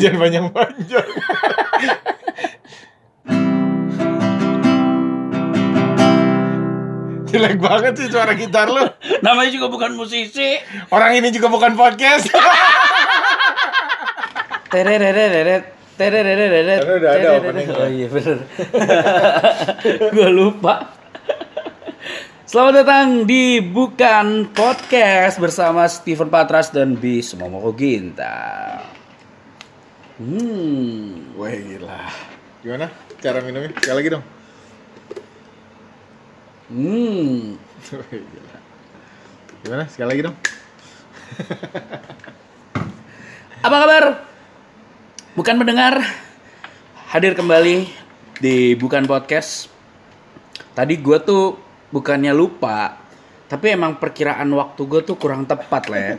jangan panjang-panjang. Jelek banget sih suara gitar lu. Namanya juga bukan musisi. Orang ini juga bukan podcast. Terereret, terereret. Karena udah ada opening. Oh iya bener. Gue lupa. Selamat datang di Bukan Podcast bersama Steven Patras dan Bis Momoko Ginta. Hmm. Wah gila. Gimana cara minumnya? Sekali lagi dong. Hmm. Wah, gila. Gimana? Sekali lagi dong. Apa kabar? Bukan mendengar hadir kembali di Bukan Podcast. Tadi gue tuh bukannya lupa, tapi emang perkiraan waktu gue tuh kurang tepat lah ya.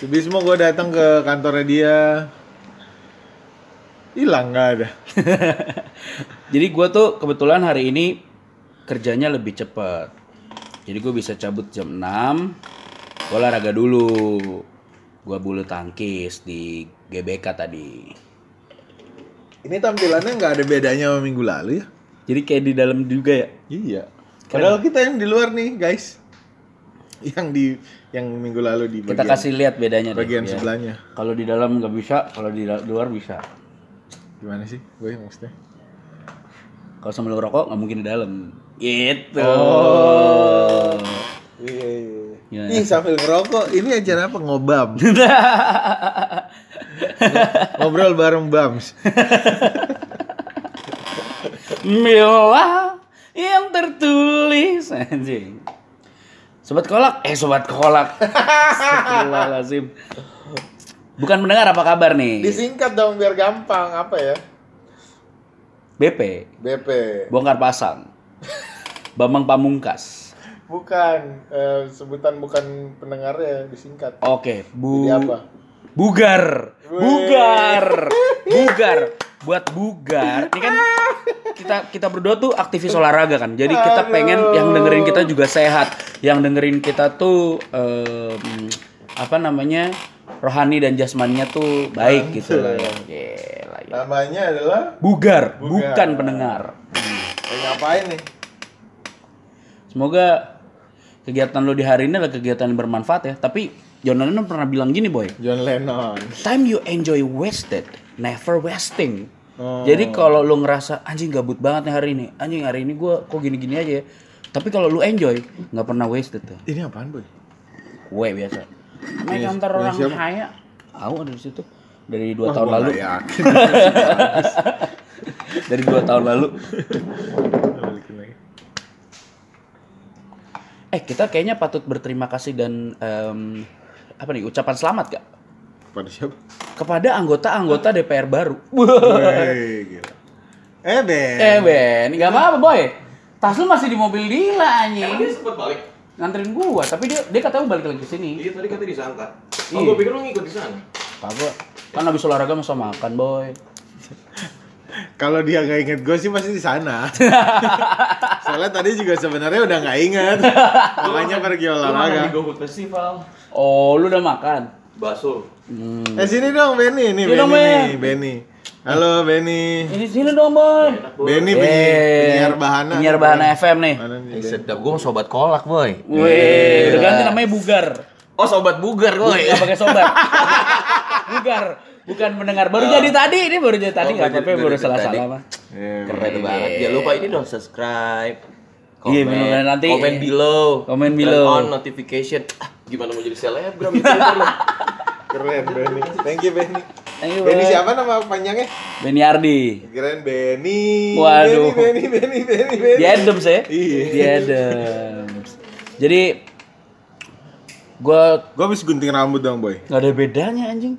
Sebis semua gue datang ke kantornya dia. Hilang nggak ada. Jadi gue tuh kebetulan hari ini kerjanya lebih cepet. Jadi gue bisa cabut jam 6, gue olahraga dulu. Gue bulu tangkis di GBK tadi. Ini tampilannya nggak ada bedanya sama minggu lalu ya? Jadi kayak di dalam juga ya. Iya. Padahal kita yang di luar nih guys. Yang di yang minggu lalu di Kita bagian, kasih lihat bedanya deh, bagian ya. sebelahnya. Kalau di dalam nggak bisa, kalau di luar bisa. Gimana sih? Gue maksudnya. Kalau sambil ngerokok nggak mungkin di dalam. Gitu. Oh. Iya, iya. Gimana? Ih sambil ngerokok, ini acara apa ngobam? Ngobrol bareng Bams. Mila yang tertulis anjing. Sobat kolak, eh sobat kolak. Astagfirullahaladzim. Bukan mendengar apa kabar nih? Disingkat dong biar gampang apa ya? BP, BP. bongkar pasang. Bambang Pamungkas. Bukan eh, sebutan bukan pendengarnya disingkat. Oke, bu Jadi apa? Bugar. Bugar. Bugar. Buat bugar. Ini kan kita kita berdua tuh aktivis olahraga kan. Jadi kita Aduh. pengen yang dengerin kita juga sehat. Yang dengerin kita tuh em, apa namanya? Rohani dan jasmaninya tuh baik gitu lah ya. Gila, ya. Namanya adalah Bugar, Bugar. bukan pendengar. eh, ngapain nih? Semoga kegiatan lo di hari ini adalah kegiatan yang bermanfaat ya. Tapi John Lennon pernah bilang gini, boy. John Lennon. Time you enjoy wasted, never wasting. Oh. Jadi kalau lu ngerasa anjing gabut banget nih hari ini, anjing hari ini gua kok gini-gini aja ya. Tapi kalau lu enjoy, nggak pernah wasted tuh. Ini apaan, Boy? Kue biasa. Naik Ini- kantor orang siapa? kaya. Tahu ada di situ. Dari dua Wah, tahun lalu. yakin. Dari dua tahun lalu. Balikin lagi. Eh kita kayaknya patut berterima kasih dan em, apa nih ucapan selamat gak Pada siapa? kepada anggota-anggota DPR baru. Wih, gila. Eh, Ben. eh Ben, nggak apa-apa boy. Tas lu masih di mobil Dila anjing. Dia sempet balik. Nganterin gua tapi dia dia katanya balik lagi ke sini Iya tadi katanya disangka. Iya. Oh, gua pikir lu ngikut di sana. kagak kan habis olahraga masa makan boy Kalau dia nggak inget gue sih pasti di sana. Soalnya tadi juga sebenarnya udah nggak inget. Makanya pergi Lu mana di olahraga. GoFood Festival? oh lu udah makan Bakso. hmm. Eh sini dong Benny, nih dong, Benny Ben. nih, Benny. Halo Benny. ini sini dong boy Benny Eh, penyiar, bahana. penyiar bahana FM nih Eh, sedap. Gua sobat kolak, boy. Wih, udah ganti namanya Bugar. Oh, sobat bugar, boy. Nggak pakai sobat. Bugar, bukan mendengar. Baru jadi tadi, ini baru jadi tadi Oh, nggak baru apa-apa, baru salah-salah mah. Eh, Keren banget. Jangan lupa ini dong subscribe. Iya, bener, nanti. Comment below. Comment Turn below. on notification. Gimana mau jadi selebgram itu kan? Keren Benny. Thank you Benny. Thank you, Benny siapa nama panjangnya? Benny Ardi. Keren Benny. Waduh. Benny, Benny, Benny, Benny. Di Adams ya? Iya. Di Adams. Jadi gua Gue habis gunting rambut dong, boy. nggak ada bedanya anjing.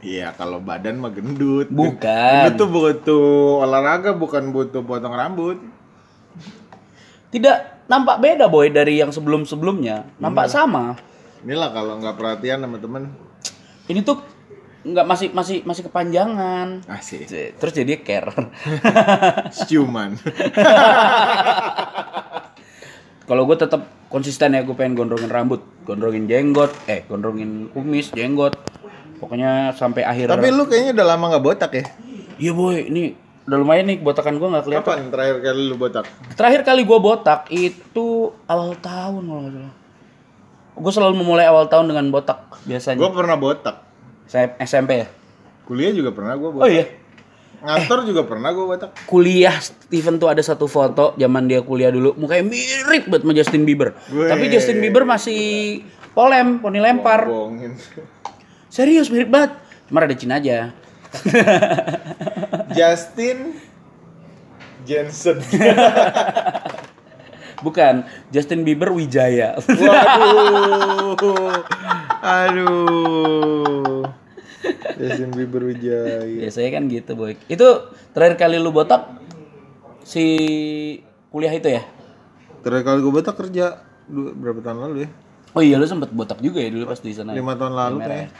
Iya, kalau badan mah gendut. Bukan. Gendut tuh butuh olahraga, bukan butuh potong rambut. Tidak nampak beda boy dari yang sebelum-sebelumnya. Nampak sama. Inilah kalau nggak perhatian sama temen. Ini tuh nggak masih masih masih kepanjangan. Asik. Terus jadi care. Ciuman. Kalau gue tetap konsisten ya gue pengen gondrongin rambut, gondrongin jenggot, eh gondrongin kumis, jenggot. Pokoknya sampai akhir. Tapi lu kayaknya udah lama nggak botak ya? Iya boy, ini udah lumayan nih botakan gua nggak kelihatan. Kapan terakhir kali lu botak? Terakhir kali gua botak itu awal tahun kalau nggak salah. Gue selalu memulai awal tahun dengan botak biasanya. Gue pernah botak. Saya SMP ya. Kuliah juga pernah gue Oh botak. iya. Ngantor juga pernah gue botak. Kuliah Steven tuh ada satu foto zaman dia kuliah dulu mukanya mirip banget sama Justin Bieber. Weh. Tapi Justin Bieber masih polem, poni lempar. Bohongin. Serius mirip banget. Cuma ada Cina aja. Justin Jensen. Bukan, Justin Bieber Wijaya. Waduh. Aduh. Justin Bieber Wijaya. Biasanya kan gitu, boy. Itu terakhir kali lu botak si kuliah itu ya? Terakhir kali gue botak kerja dua, berapa tahun lalu ya? Oh iya, lu sempet botak juga ya dulu pas di sana. ya? Lima tahun lalu kayaknya.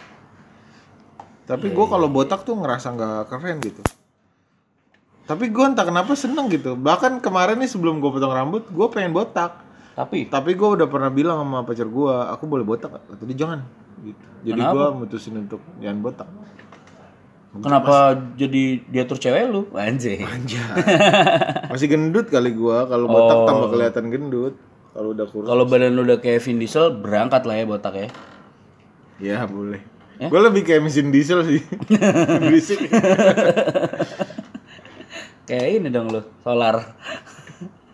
Tapi gue kalau botak tuh ngerasa nggak keren gitu. Tapi gue entah kenapa seneng gitu. Bahkan kemarin nih sebelum gue potong rambut, gue pengen botak. Tapi Tapi gue udah pernah bilang sama pacar gue, aku boleh botak? Kata dia jangan. Gitu. Jadi gue mutusin untuk jangan botak. kenapa jadi diatur cewek lu? Anjay. Masih gendut kali gue. Kalau botak Oh. tambah kelihatan gendut. Kalau udah kurus, Kalau badan lu udah kayak Vin Diesel, berangkat lah ya botak ya. ya boleh. Ya? Gue lebih kayak mesin diesel sih. Berisik. Kayak ini dong lu, solar.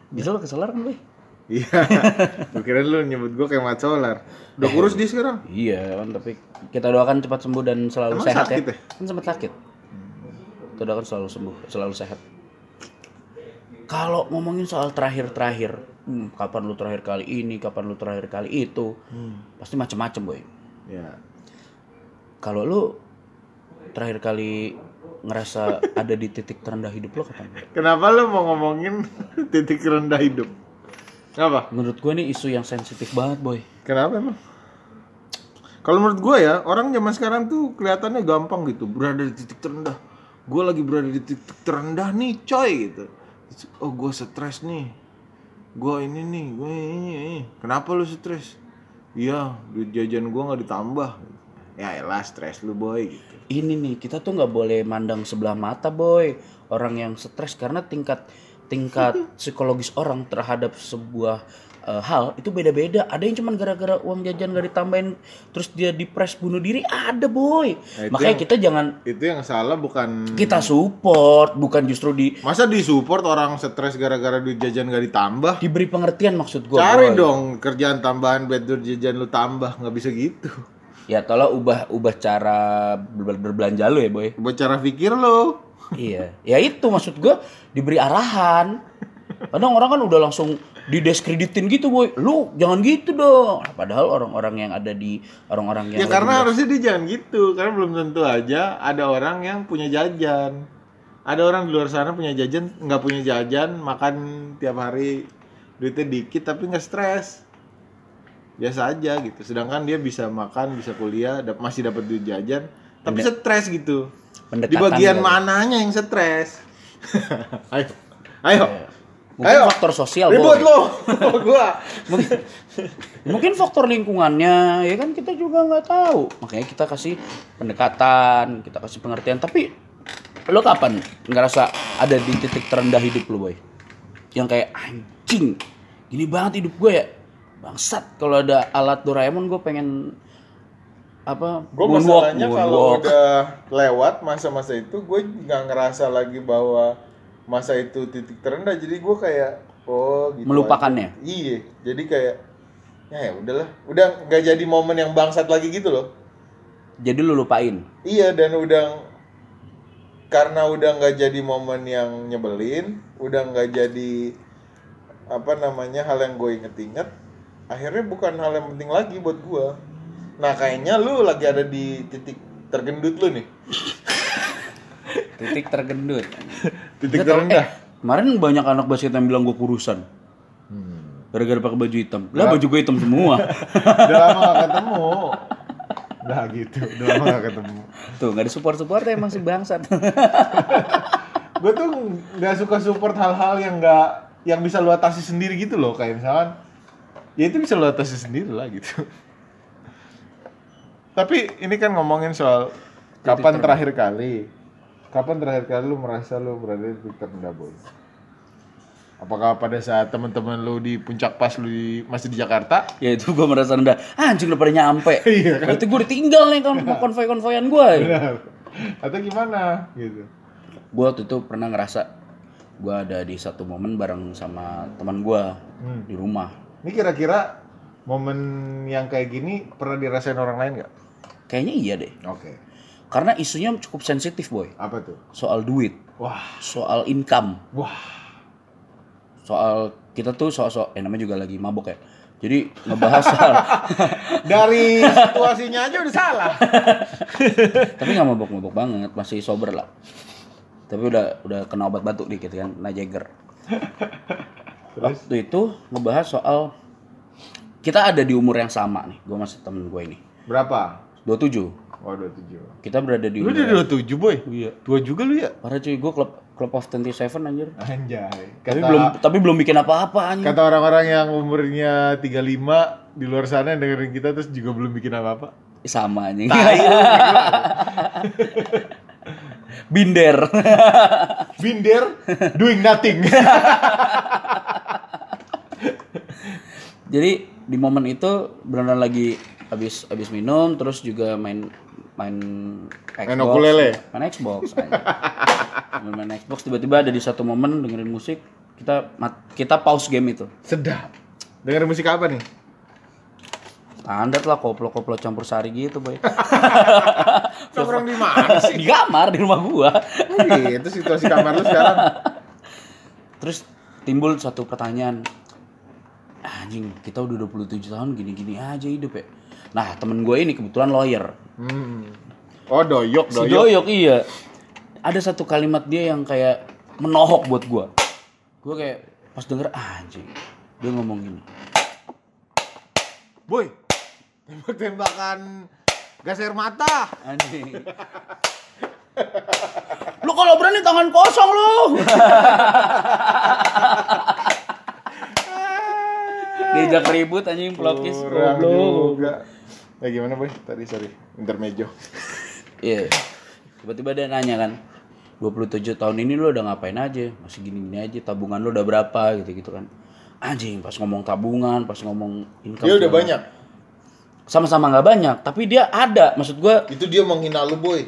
Diesel ke solar kan, boy? Iya. Gue kira lu nyebut gue kayak mat solar. Udah kurus dia sekarang. Iya kan, tapi kita doakan cepat sembuh dan selalu Emang sehat sakit ya. ya? Kan sempat sakit. Kita doakan selalu sembuh, selalu sehat. Kalau ngomongin soal terakhir-terakhir, hmm, kapan lu terakhir kali ini, kapan lu terakhir kali itu, pasti macem-macem boy. Ya. Kalau lu terakhir kali ngerasa ada di titik terendah hidup lo kapan? Kenapa lu mau ngomongin titik rendah hidup? Kenapa? Menurut gue nih isu yang sensitif banget boy. Kenapa emang? Kalau menurut gue ya, orang zaman sekarang tuh kelihatannya gampang gitu, berada di titik terendah. Gue lagi berada di titik terendah nih, coy gitu. Oh, gue stres nih. Gue ini nih, gue ini, ini. Kenapa lu stres? Iya, duit jajan gue nggak ditambah. Ya elah, stres lu boy gitu. Ini nih kita tuh nggak boleh mandang sebelah mata boy orang yang stres karena tingkat tingkat psikologis orang terhadap sebuah eh, hal itu beda-beda. Ada yang cuman gara-gara uang jajan gak ditambahin terus dia depres bunuh diri ada boy. Nah, Makanya yang- kita jangan Itu yang salah bukan kita support bukan justru di Masa disupport orang stres gara-gara duit jajan gak ditambah? diberi pengertian maksud gue. Cari dong kerjaan tambahan biar jajan lu tambah, nggak bisa gitu. Ya tolong ubah ubah cara ber- berbelanja lu ya boy. Buat cara pikir lo. iya, ya itu maksud gua diberi arahan. Kadang orang kan udah langsung dideskreditin gitu boy. Lu jangan gitu dong. Nah, padahal orang-orang yang ada di orang-orang yang Ya karena harusnya dia jangan gitu, karena belum tentu aja ada orang yang punya jajan. Ada orang di luar sana punya jajan, nggak punya jajan, makan tiap hari duitnya dikit tapi nggak stres. Biasa aja gitu. Sedangkan dia bisa makan, bisa kuliah, dap- masih dapat duit jajan, tapi stres gitu. Di bagian kali. mananya yang stres? ayo, ayo, Mungkin ayo. faktor sosial Ribut lo, gua. Mungkin, mungkin faktor lingkungannya ya kan kita juga nggak tahu. Makanya kita kasih pendekatan, kita kasih pengertian. Tapi lo kapan ngerasa ada di titik terendah hidup lo boy? Yang kayak anjing, gini banget hidup gue ya. Bangsat kalau ada alat Doraemon gue pengen apa? Gue masalahnya kalau udah lewat masa-masa itu, gue nggak ngerasa lagi bahwa masa itu titik terendah. Jadi gue kayak, oh gitu. Melupakannya? aja. Iya, jadi kayak, ya ya udahlah, udah nggak jadi momen yang bangsat lagi gitu loh. Jadi lu lupain. Iya dan udah karena udah nggak jadi momen yang nyebelin, udah nggak jadi apa namanya hal yang gue inget-inget, akhirnya bukan hal yang penting lagi buat gue. Nah kayaknya lu lagi ada di titik tergendut lu nih. Titik tergendut. Titik tahu, terendah. eh, kemarin banyak anak basket yang bilang gue kurusan. Gara-gara pakai baju hitam. Lah baju gue hitam semua. Udah lama gak ketemu. Udah gitu, udah lama gak ketemu. Tuh, nggak ada support-support emang si bangsat. Gue tuh nggak suka support hal-hal yang nggak yang bisa lu atasi sendiri gitu loh, kayak misalkan ya itu bisa lu atasi sendiri lah gitu. Tapi ini kan ngomongin soal kapan terakhir kali? Kapan terakhir kali lu merasa lu berada di titik terendah, boy? Apakah pada saat teman-teman lu di puncak pas lu di- masih di Jakarta? Ya itu gue merasa rendah. Ah, anjing udah pada nyampe. Iya kan? Berarti gue ditinggal nih kan konvoy-konvoyan gue. Benar. Atau gimana gitu? Gue waktu itu pernah ngerasa gue ada di satu momen bareng sama teman gue Hmm. di rumah. Ini kira-kira momen yang kayak gini pernah dirasain orang lain nggak? Kayaknya iya deh. Oke. Karena isunya cukup sensitif boy. Apa tuh? Soal duit, Wah, soal income, wah. soal kita tuh soal-soal, eh namanya juga lagi mabok ya. Jadi ngebahas soal, Dari situasinya aja udah salah. tapi nggak mabok-mabok banget, masih sober lah. Tapi udah udah kena obat batuk dikit kan, kena Jagger. Waktu itu ngebahas soal kita ada di umur yang sama nih, gue masih temen gue ini. Berapa? 27. Oh, 27. Kita berada di Lu umur. udah 27, boy? Iya. Tua juga lu ya? Parah cuy, gue club club of 27 anjir. Anjay. Tapi Kata, belum tapi belum bikin apa-apa anjir. kata orang-orang yang umurnya 35 di luar sana yang dengerin kita terus juga belum bikin apa-apa. Sama anjing. Tai lu, Binder. Binder doing nothing. Jadi di momen itu beneran lagi habis habis minum terus juga main main Xbox. Main ukulele? Main Xbox. main, main Xbox tiba-tiba ada di satu momen dengerin musik kita mat- kita pause game itu. Sedap. Dengerin musik apa nih? Standar lah koplo-koplo campur sari gitu, boy. Nongkrong di mana sih? di kamar di rumah gua. Gitu situasi kamar lu sekarang. Terus timbul satu pertanyaan. Anjing, kita udah 27 tahun gini-gini aja hidup ya. Nah, temen gue ini kebetulan lawyer. Hmm. Oh, doyok, Si doyok. Doyok iya. Ada satu kalimat dia yang kayak menohok buat gua. Gua kayak pas denger "Ah, anjing. Dia ngomong gini. Boy, tembak-tembakan gas air mata. Anjing. lu kalau berani tangan kosong lu. Diajak ribut anjing pelokis Kurang goblok. juga. Eh gimana boy? Tadi sorry, intermejo. Iya. Tiba-tiba dia nanya kan, 27 tahun ini lu udah ngapain aja? Masih gini-gini aja, tabungan lu udah berapa gitu-gitu kan. Anjing, pas ngomong tabungan, pas ngomong income. Dia udah banyak. Sama-sama nggak banyak, tapi dia ada. Maksud gua, Itu dia menghina lu boy.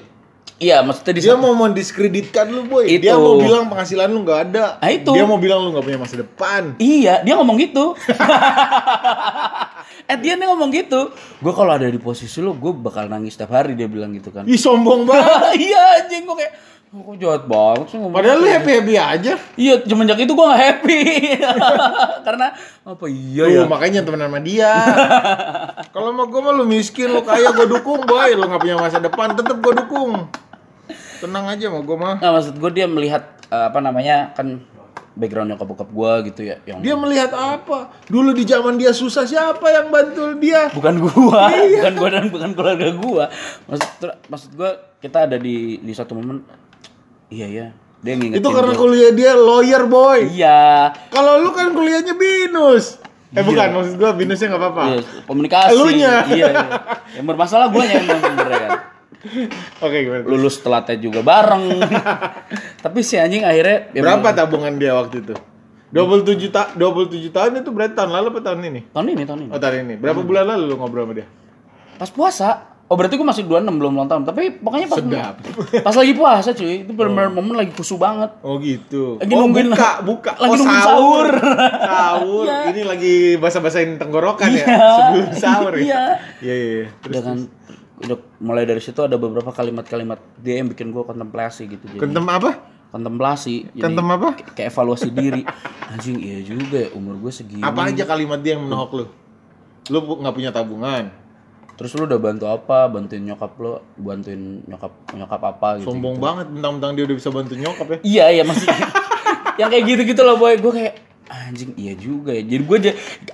Iya maksudnya di Dia mau mendiskreditkan lu boy. Itu. Dia mau bilang penghasilan lu nggak ada. Ah, itu. Dia mau bilang lu nggak punya masa depan. Iya, dia ngomong gitu. eh dia nih ngomong gitu. Gue kalau ada di posisi lu, gue bakal nangis setiap hari dia bilang gitu kan. Ih sombong banget. iya anjing gue kayak, kok jahat banget sih ngomong. Padahal lu gitu. happy happy aja. Iya, semenjak itu gue gak happy. Karena apa iya ya? Makanya temenan sama dia. Kalau sama gue mah lu miskin, lu kaya gue dukung boy. Lu nggak punya masa depan, tetep gue dukung. Tenang aja sama gue mah. Nggak, maksud gue dia melihat eh, apa namanya kan background nyokap bokap gue gitu ya yang Dia melihat apa? Dulu di zaman dia susah siapa yang bantu dia? bukan gua Iya. bukan gua dan bukan keluarga gua maksud maksud gua kita ada di di satu momen iya ya dia ngingetin Itu karena gua. kuliah dia lawyer boy. iya Kalau lu kan kuliahnya binus. Eh Iya. bukan, maksud gua binusnya nggak apa-apa. Iya, komunikasi Elunya. iya, iya yang bermasalah guanya emang sebenarnya kan Oke gimana? lulus telatnya juga bareng tapi si anjing akhirnya ya Berapa tabungan dia waktu itu? 27 ta 27 tahun itu berarti tahun lalu apa tahun ini? tahun ini tahun ini Oh tahun ini. Berapa bulan lalu lu ngobrol sama dia? pas puasa Oh berarti gue masih 26 belum ulang tahun Tapi pokoknya pas Sedap. Pas lagi puasa cuy Itu bener-bener momen lagi kusu banget Oh gitu. Lagi oh, nungguin- buka, buka. lagi oh, nungguin sahur. Sahur. Iya. Ini lagi basa-basain tenggorokan ya Iya. sebelum sahur ya. Iya. Iya iya. iya. Udah kan udah mulai dari situ ada beberapa kalimat-kalimat dia yang bikin gue kontemplasi gitu jadi kentem apa? kontemplasi jadi Kentem apa? kayak- evaluasi diri anjing iya juga ya umur gue segini Apa aja kalimat dia yang menohok lu? Lu nggak punya tabungan. Terus lu udah bantu apa? Bantuin nyokap lo bantuin nyokap nyokap apa gitu Sombong banget mentang-mentang dia udah bisa bantu nyokap ya. iya iya maksudnya yang kayak gitu gitu loh boy. Gue kayak anjing iya juga ya. Jadi gue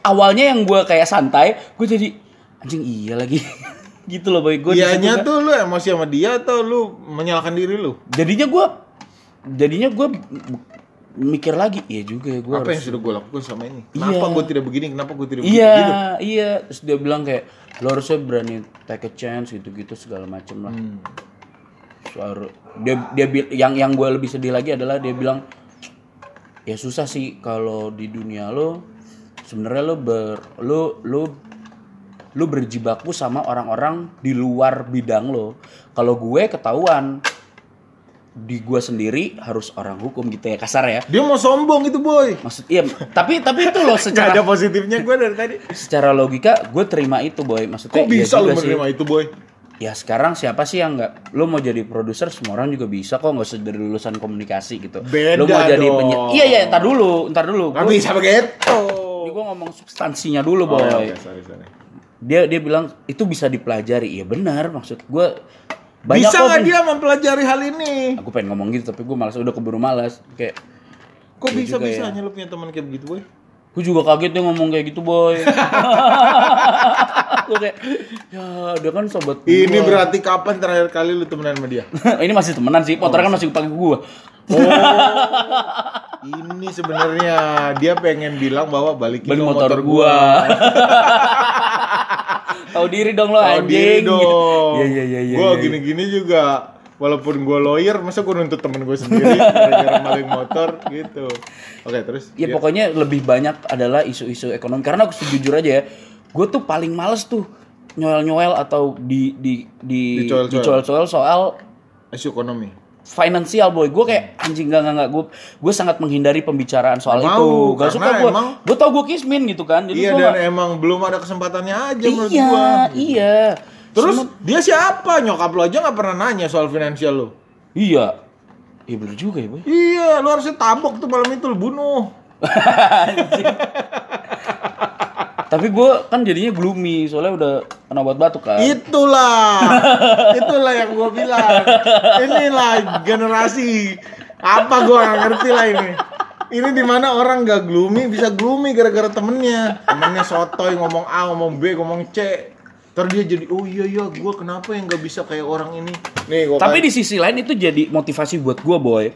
awalnya yang gue kayak santai gue jadi anjing iya lagi. Gitu loh boy. Gue Dianya tuh lu emosi sama dia atau lu menyalahkan diri lu? jadinya gue jadinya gue mikir lagi iya juga ya gue Apa yang sudah gue lakukan sama ini? Kenapa Iya. gue tidak begini? Kenapa gue tidak begini? iya Gitu. iya terus dia bilang kayak lo harusnya berani take a chance gitu-gitu segala macem lah Hmm. Suara dia dia yang yang gue lebih sedih lagi adalah dia bilang ya susah sih kalau di dunia lo sebenarnya lo ber lo lo lo berjibaku sama orang-orang di luar bidang lo kalau gue ketahuan di gue sendiri harus orang hukum gitu ya kasar ya Dia mau sombong itu boy. maksud iya tapi tapi itu loh Gak secara ada positifnya gue dari tadi. secara logika gue terima itu boy maksudnya Kok iya bisa lu juga sih. menerima itu boy? ya sekarang siapa sih yang nggak lo mau jadi produser semua orang juga bisa kok nggak usah dari lulusan komunikasi gitu Beda lo mau jadi penyiar iya iya ntar dulu ntar dulu Gak Gua- bisa begitu. ini gue ngomong substansinya dulu Oh, boy ya, oke, sorry, sorry. dia dia bilang itu bisa dipelajari ya benar maksud gue banyak Bisa nggak dia mempelajari hal ini? aku pengen ngomong gitu tapi gue malas udah keburu malas kayak Kok Iya bisa juga ya. lu punya teman kayak begitu boy? gue juga kaget dia ngomong kayak gitu boy gue kayak ya dia kan sobat Ini gua. berarti kapan terakhir kali lu temenan sama dia? ini masih temenan sih motornya kan masih pakai gue Ini sebenarnya dia pengen bilang bahwa balikin beli dong motor, gua. Tahu diri dong lo Tahu diri dong. Iya iya iya iya. Gua iya. gini-gini juga walaupun gua lawyer, masa gua nuntut temen gue sendiri gara-gara maling motor gitu. Oke, terus Ya dia- pokoknya lebih banyak adalah isu-isu ekonomi karena aku jujur aja ya, gue tuh paling males tuh nyoel-nyoel atau di di di dicoel-coel soal isu ekonomi. Finansial boy. Gue kayak anjing gak gak gak gue gue sangat menghindari pembicaraan soal Nggak itu. Mau, gak suka gue emang- gue tau gue kismin gitu kan. Jadi Iya gua dan nggak- emang belum ada kesempatannya aja menurut iya gua. iya. Terus Sama- dia siapa? Nyokap lo aja nggak pernah nanya soal finansial lo. iya. Iya bener juga ya boy. Iya, lo harusnya tabok tuh malam itu lo bunuh. Tapi gue kan jadinya gloomy soalnya udah kena obat batuk kan. Itulah, itulah yang gua bilang. Inilah generasi apa gua nggak ngerti lah ini. Ini di mana orang gak gloomy bisa gloomy gara-gara temennya. Temennya sotoy ngomong A, ngomong B, ngomong C. Terus dia jadi, oh iya iya, gua kenapa yang gak bisa kayak orang ini? Nih, gua Tapi di sisi lain itu jadi motivasi buat gue boy.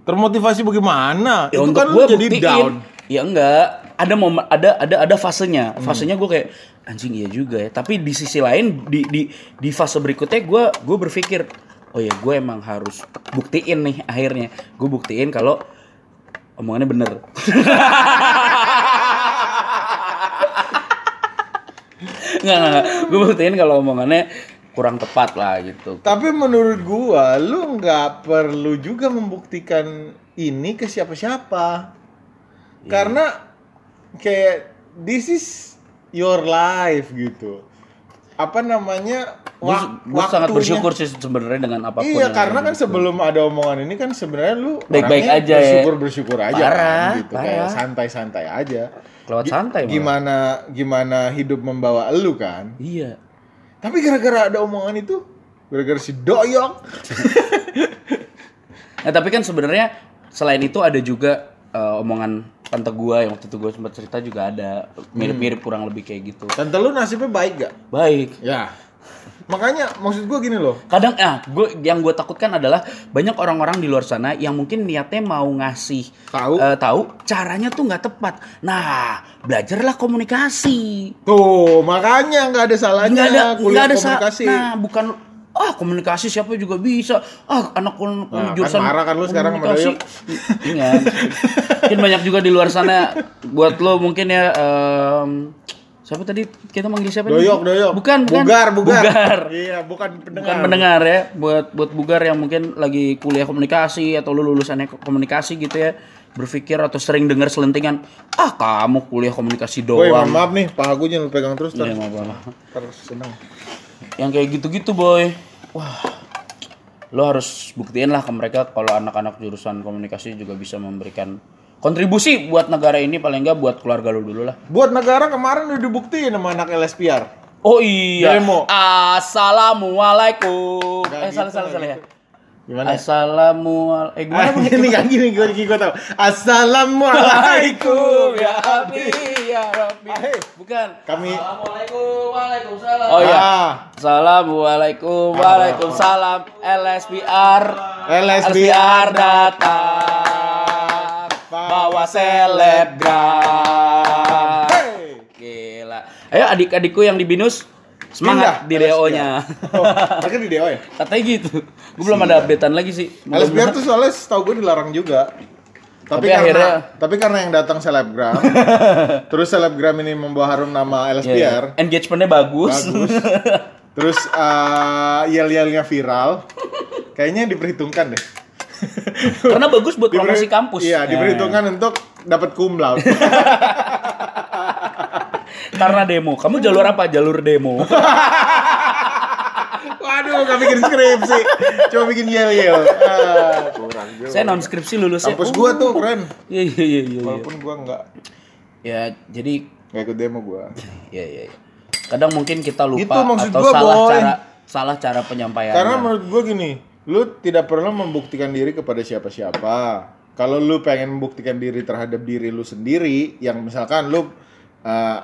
termotivasi bagaimana? Ya Itu untuk kan gue jadi buktiin. down. Ya enggak. Ada momen ada ada ada fasenya. Hmm. Fasenya gue kayak anjing iya juga ya. Tapi di sisi lain di di di fase berikutnya gue gue berpikir oh ya gue emang harus buktiin nih akhirnya. Gue buktiin kalau omongannya bener. Enggak, enggak. Gue buktiin kalau omongannya kurang tepat lah gitu. Tapi menurut gua, lu nggak perlu juga membuktikan ini ke siapa-siapa. Iya. Karena kayak this is your life gitu. Apa namanya? Gue sangat bersyukur sih sebenarnya dengan apa pun. Iya, karena kan gitu. sebelum ada omongan ini kan sebenarnya lu Baik-baik aja ya. bersyukur bersyukur aja Parah, kan, gitu kayak parah. santai-santai aja. Kelewat Gi- santai malah. Gimana gimana hidup membawa elu kan? Iya. Tapi gara-gara ada omongan itu, gara-gara si doyok, Nah tapi kan sebenarnya selain itu ada juga eh, omongan tante gua yang waktu itu gua sempat cerita juga ada mirip-mirip kurang lebih kayak gitu. tante lu nasibnya baik gak? Baik. Ya. Makanya maksud gua gini loh. Kadang ah gue yang gue takutkan adalah banyak orang-orang di luar sana yang mungkin niatnya mau ngasih Tahu. eh, tahu caranya tuh nggak tepat. Nah belajarlah komunikasi. Tuh, makanya nggak ada salahnya Nggak ada kuliah ada sa- komunikasi. Nah bukan ah komunikasi siapa juga bisa. Ah anak kon- Nah, kan jurusan marah kan lu sekarang sama komunikasi. Ingat. mungkin banyak juga di luar sana buat lo mungkin ya em, siapa tadi kita manggil siapa nih? doyok, doyok. Bukan, bukan. Bugar, bugar. Bugar. Iya, bukan pendengar. Bukan pendengar ya, buat buat bugar yang mungkin lagi kuliah komunikasi atau lu lulusannya komunikasi gitu ya, berpikir atau sering dengar selentingan, ah kamu kuliah komunikasi doang. maaf nih, paha gue jangan lu pegang terus Iya, terus. maaf, maaf. Terus seneng. Yang kayak gitu-gitu boy, wah, lo harus buktiin lah ke mereka kalau anak-anak jurusan komunikasi juga bisa memberikan kontribusi buat negara ini paling enggak buat keluarga lu dulu lah. Buat negara kemarin udah dibuktiin sama anak LSPR. Oh iya. Demo. Assalamualaikum. Nggak eh gitu, salah salah salah ya. Gimana? Assalamualaikum. Eh gimana Ah, gini kan gini gue gue tahu. Assalamualaikum ya Abi ya Rabbi. Ah, hey. Bukan. Kami Assalamualaikum, waalaikumsalam. Oh iya. Ah, Assalamualaikum Waalaikumsalam LSPR LSPR datang bawa selebgram. Hey. Gila. Ayo adik-adikku yang di binus semangat Pindah di DO-nya. Oh, mereka di DO ya? Katanya gitu. Gue belum ada updatean lagi sih. LSPR tuh soalnya setahu gue dilarang juga. Tapi, Tapi karena, akhirnya- tapi karena yang datang selebgram, terus selebgram ini membawa harum nama Iya, iya. LSPR, Engagementnya bagus. bagus. terus uh, yel-yelnya viral, kayaknya diperhitungkan deh. Karena bagus buat promosi kampus. Iya, Ya. diperhitungkan untuk dapat cum laude. Karena demo. Kamu jalur apa? Jalur demo. Waduh, gak bikin skripsi, cuma bikin yel-yel. Ah, kurang juga. Saya non skripsi lulusnya. Kampus gua tuh keren, Iya iya iya iya. walaupun gua nggak Ya, jadi nggak ikut demo gua. ya ya. ya. Kadang mungkin kita lupa Itu maksud atau gua, salah Boy. cara salah cara penyampaiannya. Karena menurut gue gini, lu tidak perlu membuktikan diri kepada siapa-siapa. Kalau lu pengen membuktikan diri terhadap diri lu sendiri, yang misalkan lu uh,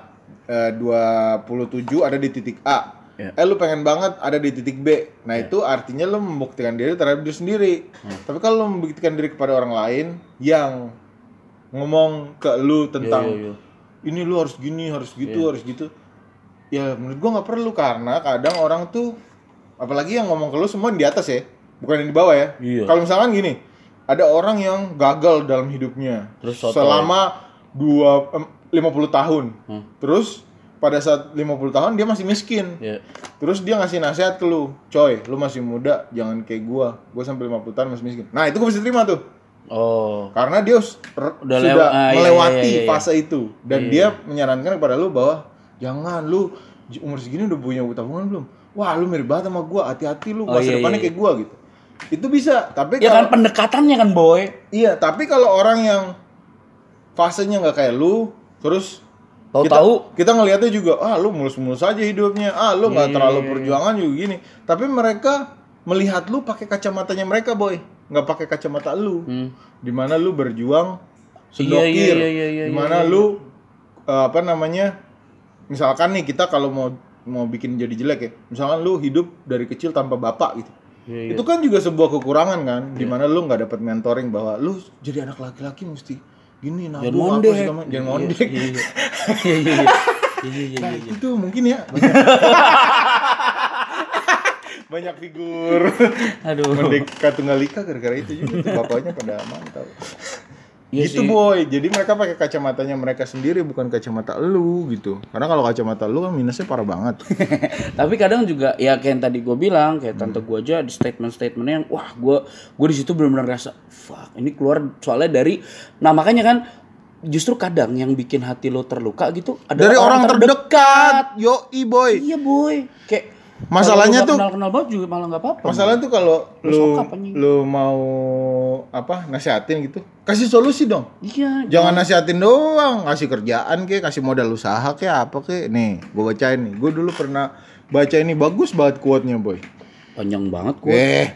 uh, 27 ada di titik A, Ya. eh lu pengen banget ada di titik B. Nah itu artinya lu membuktikan diri terhadap diri sendiri. Tapi kalau lu membuktikan diri kepada orang lain yang ngomong ke lu tentang Iya, iya, iya. ini lu harus gini, harus gitu, harus gitu. Ya menurut gua nggak perlu karena kadang orang tuh apalagi yang ngomong ke lu semua di atas ya, bukan yang di bawah ya. Iya. Kalau misalkan gini, ada orang yang gagal dalam hidupnya Terus selama dua 50 tahun. Hmm. Terus pada saat 50 tahun dia masih miskin. Ya. Terus dia ngasih nasihat ke lu, coy, lu masih muda, jangan kayak gua. Gua sampai 50 tahun masih miskin. Nah, itu gua bisa terima tuh. Oh. Karena dia Udah sudah lewa- ah, iya, melewati iya, iya, iya. fase itu dan dia menyarankan kepada lu bahwa jangan lu umur segini udah punya tabungan belum? Wah, lu mirip banget sama gua, hati-hati lu Oh, masa iya, depannya iya, kayak gua gitu. Itu bisa, tapi Ya kan pendekatannya kan boy. iya, tapi kalau orang yang fasenya nggak kayak lu, terus kita, Tahu-tahu kita ngelihatnya juga, ah lu mulus-mulus aja hidupnya, ah lu Iya, nggak terlalu perjuangan juga gini. Tapi mereka melihat lu pakai kacamatanya mereka, boy, nggak pakai kacamata lu. Hmm. Di mana lu berjuang Iya, sedokir, iya, iya, iya, iya, di mana iya, lu eh, apa namanya, misalkan nih kita kalau mau mau bikin jadi jelek ya, misalkan lu hidup dari kecil tanpa bapak gitu. Iya, iya. Itu kan juga sebuah kekurangan kan, di mana lu nggak dapat mentoring bahwa lu jadi anak laki-laki mesti gini Jangan nabung apa mondek. macam. jangan Iya, mondek. Iya iya. Iya iya iya. Iya iya Nah, iya. itu mungkin ya banyak, banyak figur Aduh. merdeka tunggal ika gara-gara itu juga tuh bapaknya pada mantap. Iya gitu sih. boy, jadi mereka pakai kacamatanya mereka sendiri bukan kacamata lu gitu. Karena kalau kacamata lu kan minusnya parah banget. Tapi kadang juga ya kayak yang tadi gue bilang kayak tante Hmm. gue aja di statement-statementnya yang wah gue gue di situ benar-benar rasa fuck ini keluar soalnya dari nah makanya kan justru kadang yang bikin hati lo terluka gitu adalah Dari orang, terdekat, yo boy. Iya boy kayak Masalahnya tuh- kenal kenal banget juga malah nggak apa-apa. Masalahnya tuh kalau lu lu mau apa nasihatin gitu, kasih solusi dong. Iya. Jangan nasihatin doang, ngasih kerjaan kek, kasih modal usaha kek, apa kek. Nih, gue bacain nih. Gue dulu pernah baca ini bagus banget quote-nya, boy. Panjang banget kok. Eh,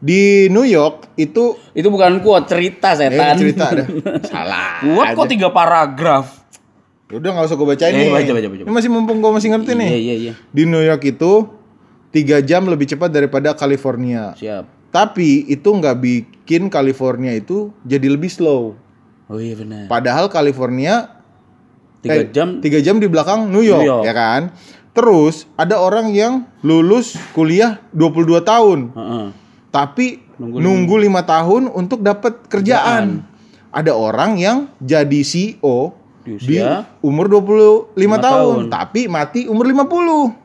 di New York itu Itu bukan quote cerita eh, setan. cerita ada. Salah. Quote kok tiga paragraf. Udah nggak usah gue bacain Eh, nih. baca, baca, baca. Ini masih mumpung gue masih ngerti nih. Iya iya iya. Di New York itu tiga jam lebih cepat daripada California. Siap. Tapi itu nggak bikin California itu jadi lebih slow. Oh iya benar. Padahal California Tiga eh, jam. tiga jam di belakang New York, New York. ya kan. Terus ada orang yang lulus kuliah 22 tahun, Heeh. tapi Nunggu nunggu, lima tahun untuk dapat kerjaan. Ada orang yang jadi CEO Di di usia umur 25 lima tahun, tahun. tapi mati umur 50.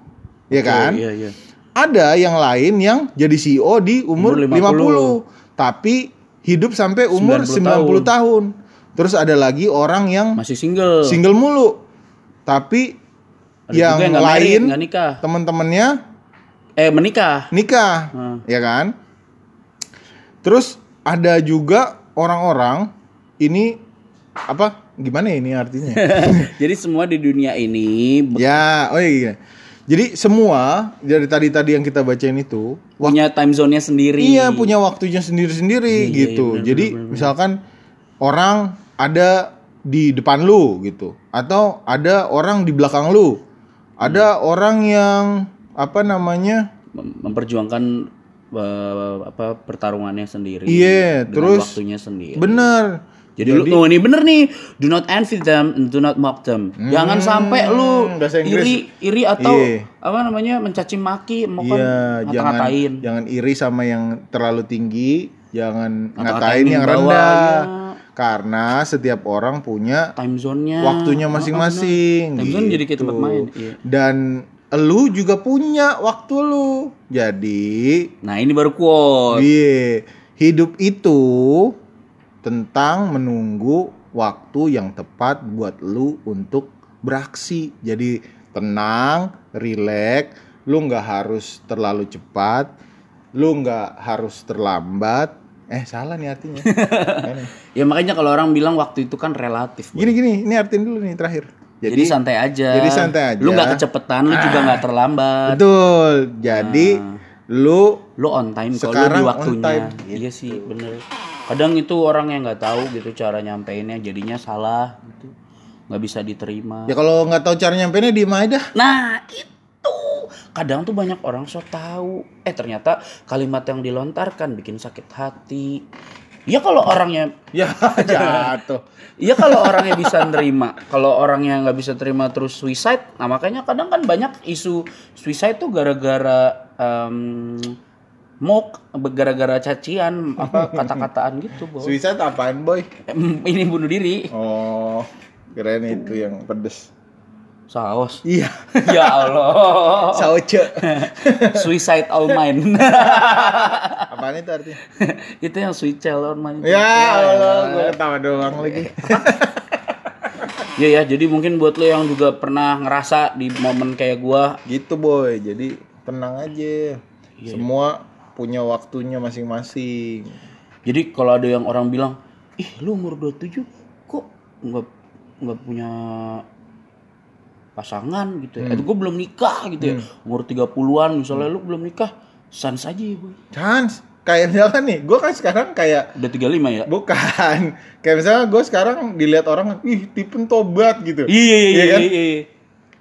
Ya kan? Iya iya. Ada yang lain yang jadi CEO di umur, Umur 50. tapi hidup sampai umur 90 90, tahun. Terus ada lagi orang yang Masih single. single mulu. Tapi Ada yang, yang lain teman-temannya Eh menikah. nikah, Hmm. ya kan? Terus ada juga orang-orang ini apa? Gimana ini artinya? Jadi semua di dunia ini ya, oh iya. Jadi semua dari tadi-tadi yang kita bacain itu punya time zone-nya sendiri. Iya punya waktunya sendiri-sendiri Iya, gitu. iya, benar, Jadi misalkan orang ada di depan lu gitu, atau ada orang di belakang lu, ada orang yang apa namanya? Mem- memperjuangkan eh, apa pertarungannya sendiri. Iya, terus waktunya sendiri. Bener. Jadi, lu oh ini bener nih, do not envy them and do not mock them. Jangan sampai lu Hmm, iri iri atau Iya. apa namanya mencaci maki, mau Iya, jangan ngata-ngatain. jangan iri sama yang terlalu tinggi, jangan Ngata-ngatain ngatain yang bawah, rendah. iya. Karena setiap orang punya Time zone-nya. waktunya masing-masing. Time zone jadi kayak gitu. tempat main. Iya. Dan lu juga punya waktu lu. Jadi, Nah, ini baru quote. iya, hidup itu tentang menunggu waktu yang tepat buat lu untuk beraksi. Jadi tenang, rileks, lu nggak harus terlalu cepat, lu nggak harus terlambat. Eh salah nih artinya. Ya makanya kalau orang bilang waktu itu kan relatif. Gini gini, ini artiin dulu nih terakhir. Jadi, santai aja. jadi santai aja. Lu nggak kecepetan, lu juga nggak terlambat. betul. Jadi lu Lu on time kalau di on waktunya. time, Iya sih, bener. Kadang itu orang yang nggak tahu gitu cara nyampeinnya, jadinya salah gitu. nggak bisa diterima. ya kalau nggak tahu cara nyampeinnya aja dah. Nah, itu. Kadang tuh banyak orang so tahu. Eh, ternyata kalimat yang dilontarkan bikin sakit hati. Ya kalau orangnya Ya jatuh. Iya kalau orangnya bisa nerima, kalau orangnya nggak bisa terima terus suicide, nah makanya kadang kan banyak isu suicide tuh gara-gara em, mock, gara-gara cacian, apa kata-kataan gitu, boy. Suicide apaan boy? Ini bunuh diri, Oh, keren itu yang pedes. saus. Iya, ya Allah, sauce. suicide all mine. Apaan itu artinya? itu yang suicide all mine. Ya Allah, gue ketawa doang lagi. Iya ya, jadi mungkin buat lo yang juga pernah ngerasa di momen kayak gua, Gitu boy, jadi tenang aja. Semua punya waktunya masing-masing. Jadi kalau ada yang orang bilang, ih lu umur 27 kok nggak nggak punya pasangan gitu ya. Eh, gue belum nikah gitu ya. Umur 30-an misalnya lu belum nikah, sans aja ya boy. Chance, kayak misalkan nih, gue kan sekarang kayak Udah 35 ya? bukan, kayak misalnya gue sekarang dilihat orang, ih tipen tobat gitu. Iya iya iya kan? iya. iya.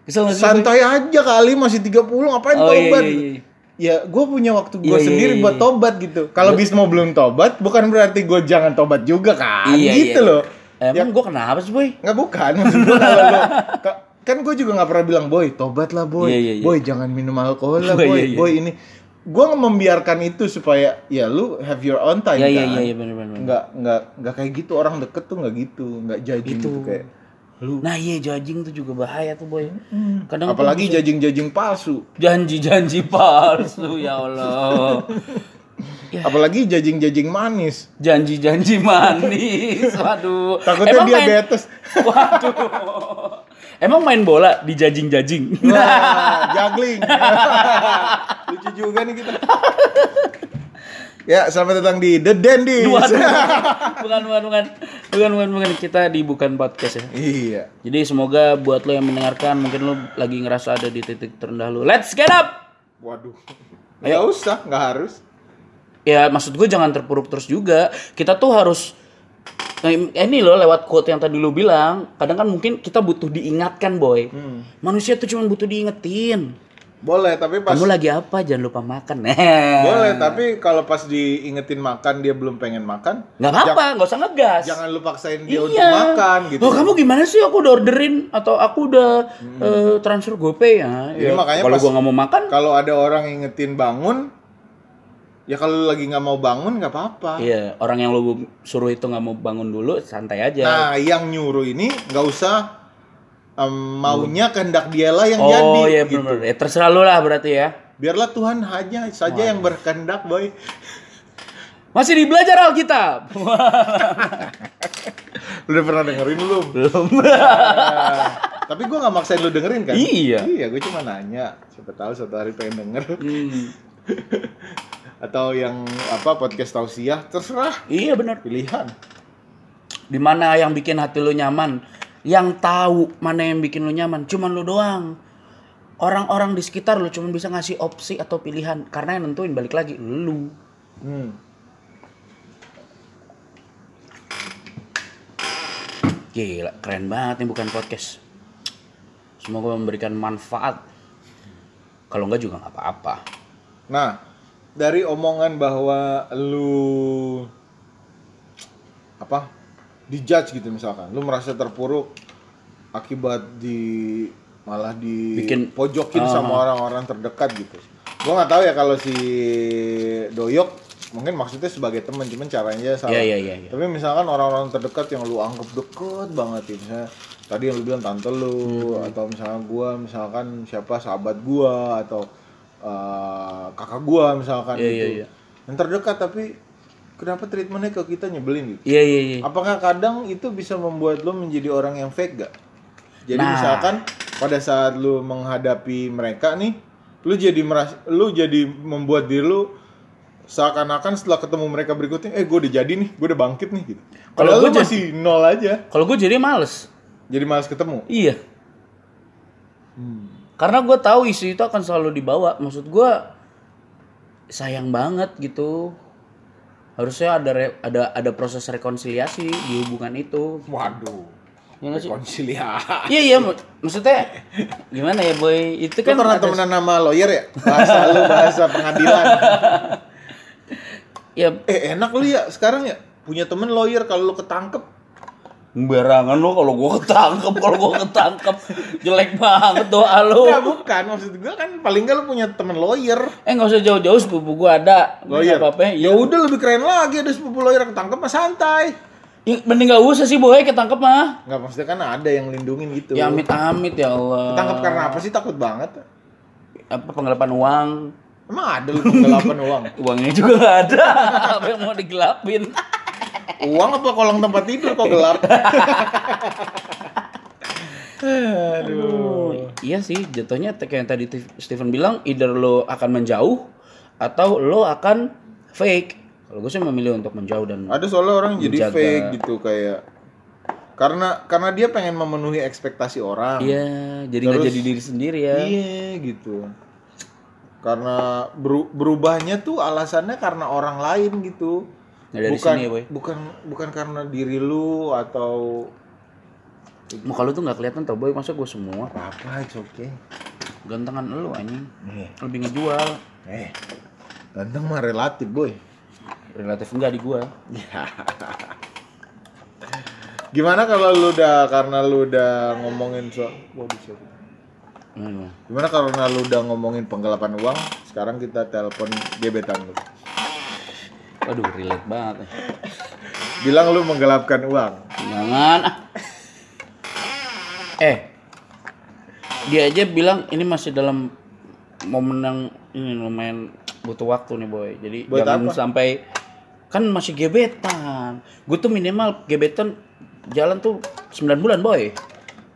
Kesel sih? Santai aja kali masih 30 ngapain Oh, iya, tobat? iya, iya. Ya gue punya waktu gue Iya, iya, sendiri iya, buat iya. tobat gitu. Kalau Bismo belum tobat, bukan berarti gue jangan tobat juga kan? Iya, gitu iya. loh. Emang gue kenapa sih boy? Nggak bukan, maksud gue kalau lo ka- kan gue juga nggak pernah bilang boy tobat lah boy, Iya, iya, iya. boy jangan minum alkohol lah boy, iya, iya. boy ini gue membiarkan itu supaya ya lu have your own time iya kan. iya iya benar benar. nggak nggak nggak kayak gitu orang deket tuh nggak gitu nggak judging Itu. gitu kayak lu Nah iya judging tuh juga bahaya tuh boy. Kadang tuh apalagi bisa- judging-judging palsu janji-janji palsu ya Allah. Ya. apalagi judging-judging manis Janji-janji manis. Waduh. takutnya Emang main- diabetes Waduh. Emang main bola di jajing-jajing? Wah, juggling lucu juga nih kita ya selamat datang di The Waduh. bukan, bukan, bukan. Bukan, bukan, bukan. Kita di bukan podcast ya. iya Jadi semoga buat lo yang mendengarkan, mungkin lo lagi ngerasa ada di titik terendah lo. Let's get up! waduh nggak usah nggak harus Ya maksud gue jangan terpuruk terus juga. Kita tuh harus Nah, ini loh lewat quote yang tadi lu bilang, kadang kan mungkin kita butuh diingatkan, boy. Manusia tuh cuma butuh diingetin. Boleh, tapi pas Kamu lagi apa? Jangan lupa makan. boleh, tapi kalau pas diingetin makan dia belum pengen makan, Nggak apa-apa, nggak usah ngegas. jangan lu paksain dia Iya. untuk makan gitu. Oh, kamu gimana sih? Aku udah orderin atau aku udah eh, transfer GoPay ya. Jadi Ya, makanya kalau gua nggak mau makan, Kalau ada orang ingetin bangun, ya kalau lagi nggak mau bangun nggak apa-apa. iya, orang yang lu suruh itu nggak mau bangun dulu, santai aja. Nah, yang nyuruh ini nggak usah em, maunya kehendak dialah yang oh jadi. iya gitu. benar. Ya terserah lu lah berarti ya. Biarlah Tuhan hanya saja yang berkehendak, boy. Masih di belajar Alkitab. Lu udah pernah dengerin belum? Belum. Tapi gua nggak maksain lu dengerin kan? Iya. Iya, gue cuma nanya. Siapa tahu suatu hari pengen denger. Hmm. Atau yang apa podcast tausiah, terserah Iya benar. pilihan. Di mana yang bikin hati lu nyaman? Yang tahu mana yang bikin lu nyaman, cuman lu doang. Orang-orang di sekitar lu cuman bisa ngasih opsi atau pilihan karena yang nentuin balik lagi lu. Hmm. Gila, keren banget nih bukan podcast. Semoga memberikan manfaat. Kalau enggak juga nggak apa-apa. Nah, dari omongan bahwa lu apa dijudge gitu misalkan lu merasa terpuruk akibat di malah di Bikin- pojokin Ah. sama orang-orang terdekat gitu gua nggak tahu ya kalau si doyok mungkin maksudnya sebagai teman cuman caranya salah Iya, iya, iya, iya. tapi misalkan orang-orang terdekat yang lu anggap deket banget ya misalnya tadi yang lu bilang tante lu Hmm. atau misalnya gua misalkan siapa sahabat gua atau eh, kakak gua misalkan Iya, gitu iya, iya. yang terdekat tapi kenapa treatmentnya ke kita nyebelin gitu Iya iya iya. apakah kadang itu bisa membuat lu menjadi orang yang fake gak jadi Nah. misalkan pada saat lu menghadapi mereka nih lu jadi meras lu jadi membuat diri lu seakan-akan setelah ketemu mereka berikutnya eh gue udah jadi nih gue udah bangkit nih gitu Kalau gua lu jadi- masih nol aja Kalau gue jadi males. jadi malas ketemu Iya. Karena gue tahu isu itu akan selalu dibawa. Maksud gue sayang banget gitu. Harusnya ada re- ada ada proses rekonsiliasi di hubungan itu. waduh Ya nggak sih? konsiliasi Iya iya mak- maksudnya gimana ya boy itu Lu kan pernah ada- temenan sama lawyer ya? Bahasa lu bahasa pengadilan. ya Eh enak lu ya sekarang ya punya temen lawyer kalau lu ketangkep barangan lo kalau gua ketangkep kalau gua ketangkep jelek banget doa lo Ya bukan, maksud gue kan paling nggak lu punya temen lawyer. eh nggak usah jauh-jauh sepupu gua ada Lawyer. apa apa Ya udah lebih keren lagi ada sepupu lawyer ketangkep mah santai. ya, mending gak usah sih boy ketangkep mah Nggak maksudnya kan ada yang lindungin gitu. ya amit amit ya Allah Ketangkep karena apa sih takut banget? apa penggelapan uang Emang ada lu penggelapan uang? uangnya juga nggak ada apa yang mau digelapin Uang apa kolong tempat tidur kok gelap? Aduh. iya sih jatuhnya kayak yang tadi Steven bilang either lo akan menjauh atau lo akan fake kalau gue sih memilih untuk menjauh dan Ada soalnya orang jadi Menjaga. fake gitu kayak karena karena dia pengen memenuhi ekspektasi orang. iya jadi nggak jadi diri sendiri ya Iya gitu. Karena beru- berubahnya tuh alasannya karena orang lain gitu. Dari bukan sini ya, Boy. bukan bukan karena diri lu atau muka lu tuh nggak kelihatan tau boy masa gue semua apa it's okay. gantengan lu anjing Eh, lebih ngejual eh. Ganteng mah relatif, boy. relatif enggak di gua Gimana kalau lu udah karena lu udah ngomongin soal Waduh, siapa? Hmm. Gimana karena lu udah ngomongin penggelapan uang, sekarang kita telepon gebetan lu. Waduh, relate banget. Bilang lu menggelapkan uang. Jangan. Eh, dia aja bilang ini masih dalam momen yang ini lumayan butuh waktu nih boy. Jadi Buat jangan apa? sampai kan masih gebetan. Gue tuh minimal gebetan jalan tuh 9 bulan boy.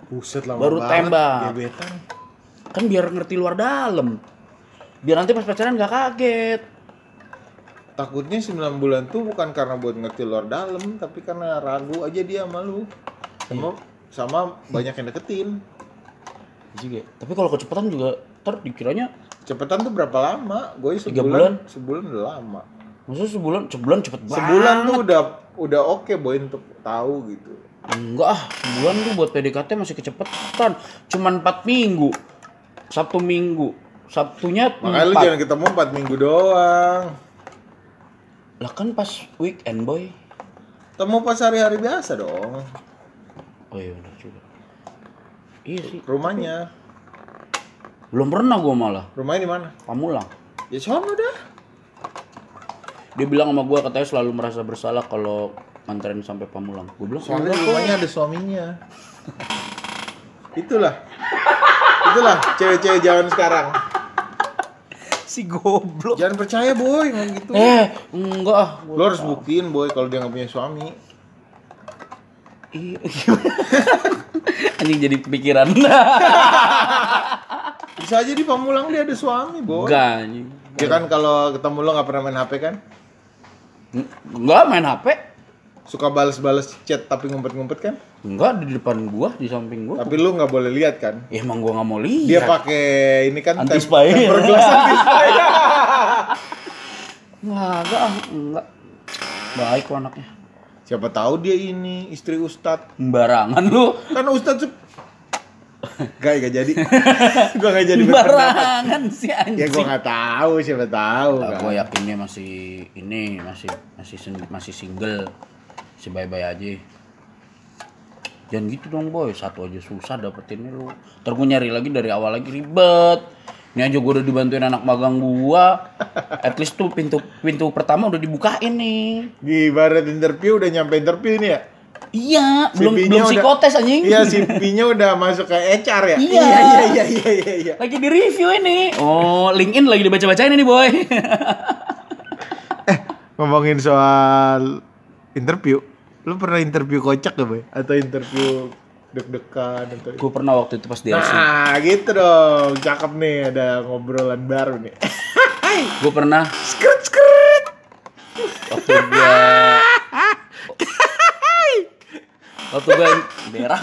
Buset lama Baru banget tembak. Gebetan. Kan biar ngerti luar dalam. Biar nanti pas pacaran gak kaget. Takutnya 9 bulan tuh bukan karena buat ngerti luar dalam, tapi karena ragu aja dia sama lu. Sama, sama banyak yang deketin. Juga. Tapi kalau kecepatan juga ntar dikiranya Cepetan tuh berapa lama? Gue Tiga sebulan, sebulan udah lama. maksudnya sebulan sebulan cepet banget. Sebulan tuh udah udah oke boy untuk tahu gitu. Enggak ah, sebulan tuh buat PDKT masih kecepetan. Cuman 4 minggu. Sabtu minggu. Sabtunya Makanya lu 4. jangan ketemu 4 minggu doang. Lah kan pas weekend boy. Temu pas hari-hari biasa dong. Oh iya benar juga. Iya sih. Rumahnya. Belum pernah gua malah. Rumahnya di mana? Pamulang. Ya sono dah. Dia bilang sama gua katanya selalu merasa bersalah kalau nganterin sampai Pamulang. Gua bilang Soalnya "Enggak di kok." rumahnya ada suaminya. Itulah. Itulah cewek-cewek zaman sekarang. Si goblok. Jangan percaya boy ngomong gitu. Eh, enggak ah. Lo harus buktiin boy kalau dia nggak punya suami. Iya. Anjing jadi kepikiran. Bisa aja di Pamulang dia ada suami boy. Enggak anjing. Ya kan kalau ketemu lo nggak pernah main HP kan? Enggak main HP. Suka balas-balas chat tapi ngumpet-ngumpet kan? Enggak di depan gua, di samping gua. Tapi lu nggak boleh lihat kan? Ya emang gua nggak mau lihat. Dia pakai ini kan Anti spy. glass anti spy. Enggak, enggak, enggak. Baik kok anaknya. Siapa tahu dia ini istri Ustad. Sembarangan lu. Kan Ustad Gak, gak jadi. gua gak jadi. Sembarangan sih anjing. Ya gua nggak tahu, siapa tahu Nah, kan. gua yakinnya masih ini masih masih masih single. Si bye-bye aja. Jangan gitu dong boy, satu aja susah dapetinnya lu. Ntar gue nyari lagi dari awal lagi ribet. Ini aja gue udah dibantuin anak magang gua. At least tuh pintu pintu pertama udah dibukain nih. Di ibarat interview udah nyampe interview nih ya. Iya, belum belum udah- psikotes anjing. Iya, CV-nya udah masuk ke HR ya. Iya. iya, iya, iya, iya, iya, iya. Lagi di review ini. Oh, LinkedIn lagi dibaca-bacain ini boy. Ngomongin soal interview, lu pernah interview kocak gak, Boy? Atau interview deg-degan atau gue pernah waktu itu pas di LC. Nah, gitu dong. Cakep nih, ada ngobrolan baru nih. Gue pernah skrt skrt. waktu gue waktu gue berak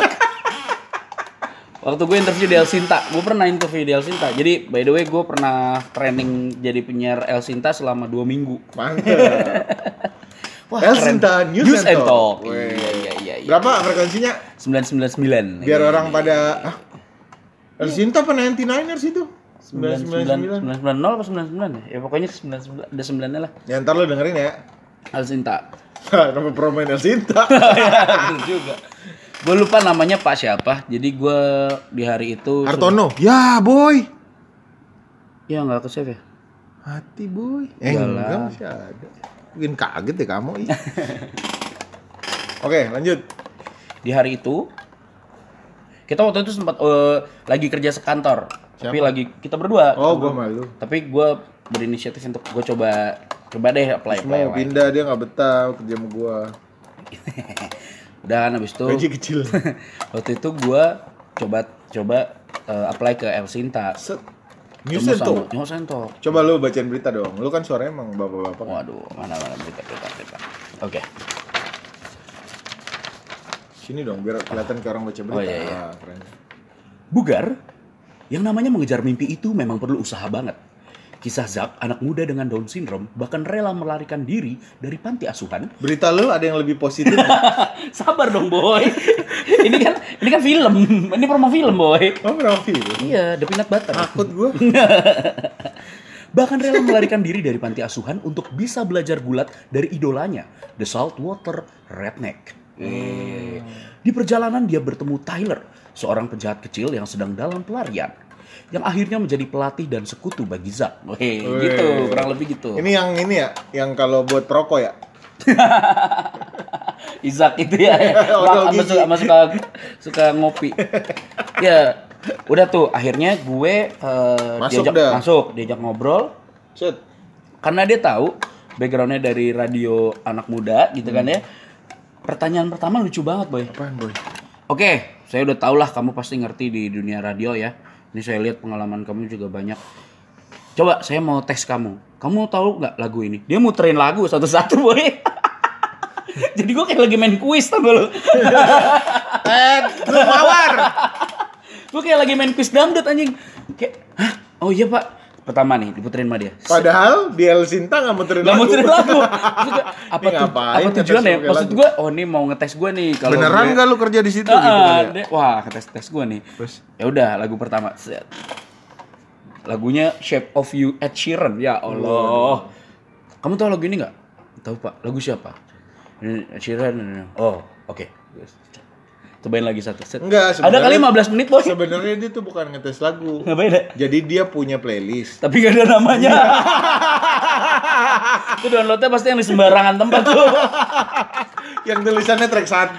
waktu gue interview di El Sinta gue pernah interview di El Sinta jadi by the way gue pernah training jadi penyiar El Sinta selama dua minggu Mantap. Wah, El keren. Sinta News and Talk. Iya, Weh. iya, iya, iya. Berapa frekuensinya? 999. Biar Iya, orang iya. pada ah, El Sinta apa 99ers itu? 999 999. 990 apa 99 ya? Ya pokoknya 99 ada 9 nya lah. Ya ntar lu dengerin ya. El Sinta. Nama promoin El Sinta. Betul juga. Gue lupa namanya Pak siapa. Jadi gue di hari itu Hartono. Ya, boy. Ya nggak ke save ya. Hati boy. Eh, enggak masih ada. Mungkin kaget ya kamu. ih. Oke, lanjut. Di hari itu kita waktu itu sempat eh, lagi kerja sekantor. Tapi Siapa? lagi kita berdua. Oh, gua malu. Tapi gue berinisiatif untuk gue coba coba deh apply apply. Mau apply. pindah dia nggak betah kerja sama gua. Dan habis itu Gaji kecil. waktu itu gue coba coba eh, apply ke El Sinta. Set. Talk. News and Talk. Coba lu bacain berita dong. Lu kan suaranya emang bapak-bapak. Waduh, mana mana berita berita berita. Oke. Sini dong biar kelihatan ke orang baca berita. Oh, iya, iya. Ah, keren. Bugar, yang namanya mengejar mimpi itu memang perlu usaha banget. Kisah Zak, anak muda dengan Down syndrome, bahkan rela melarikan diri dari panti asuhan. Berita lu ada yang lebih positif. Sabar dong, boy. ini kan ini kan film. Ini promo film, boy. oh, berapa film? Iya, The Peanut Butter. Takut gua. Bahkan rela melarikan diri dari panti asuhan untuk bisa belajar gulat dari idolanya, The Saltwater Redneck. Eh, Di perjalanan dia bertemu Tyler, seorang penjahat kecil yang sedang dalam pelarian. Yang akhirnya menjadi pelatih dan sekutu bagi Zack. Weh. gitu, kurang lebih gitu. Ini yang ini ya, yang kalau buat perokok ya. Izak itu ya, Odol sama suka, sama suka, suka ngopi. ya, udah tuh akhirnya gue eh, Masuk diajak dah. masuk, diajak ngobrol. Set. karena dia tahu backgroundnya dari radio anak muda gitu kan ya pertanyaan pertama lucu banget boy Apaan, boy? oke saya udah tau lah kamu pasti ngerti di dunia radio ya ini saya lihat pengalaman kamu juga banyak coba saya mau tes kamu kamu tahu nggak lagu ini dia muterin lagu satu-satu boy jadi gue kayak lagi main kuis tau lo Eh, mawar. gue kayak lagi main kuis dangdut anjing kayak hah oh iya pak pertama nih diputerin sama dia Padahal di El Sinta nggak muterin Gak lagu. muterin lagu. Maksud gua, apa Ini tuh? Apa tujuan ya? Maksud gue, oh ini mau ngetes gue nih. Kalau Beneran nggak lu kerja di situ gitu kali ya? Wah, ngetes tes gue nih. Terus? Ya udah, lagu pertama. Set. Lagunya Shape of You Ed Sheeran. Ya Allah. Kamu tahu lagu ini nggak? Tahu pak. Lagu siapa? Ed Sheeran. Oh, oke. Cobain lagi satu. Set. Enggak, Ada kali sebenarnya- 15 menit boy. Sebenarnya dia tuh bukan ngetes lagu. Nggak beda. Jadi dia punya playlist. Tapi gak ada namanya. Itu downloadnya pasti yang di sembarangan tempat tuh. yang tulisannya track 1,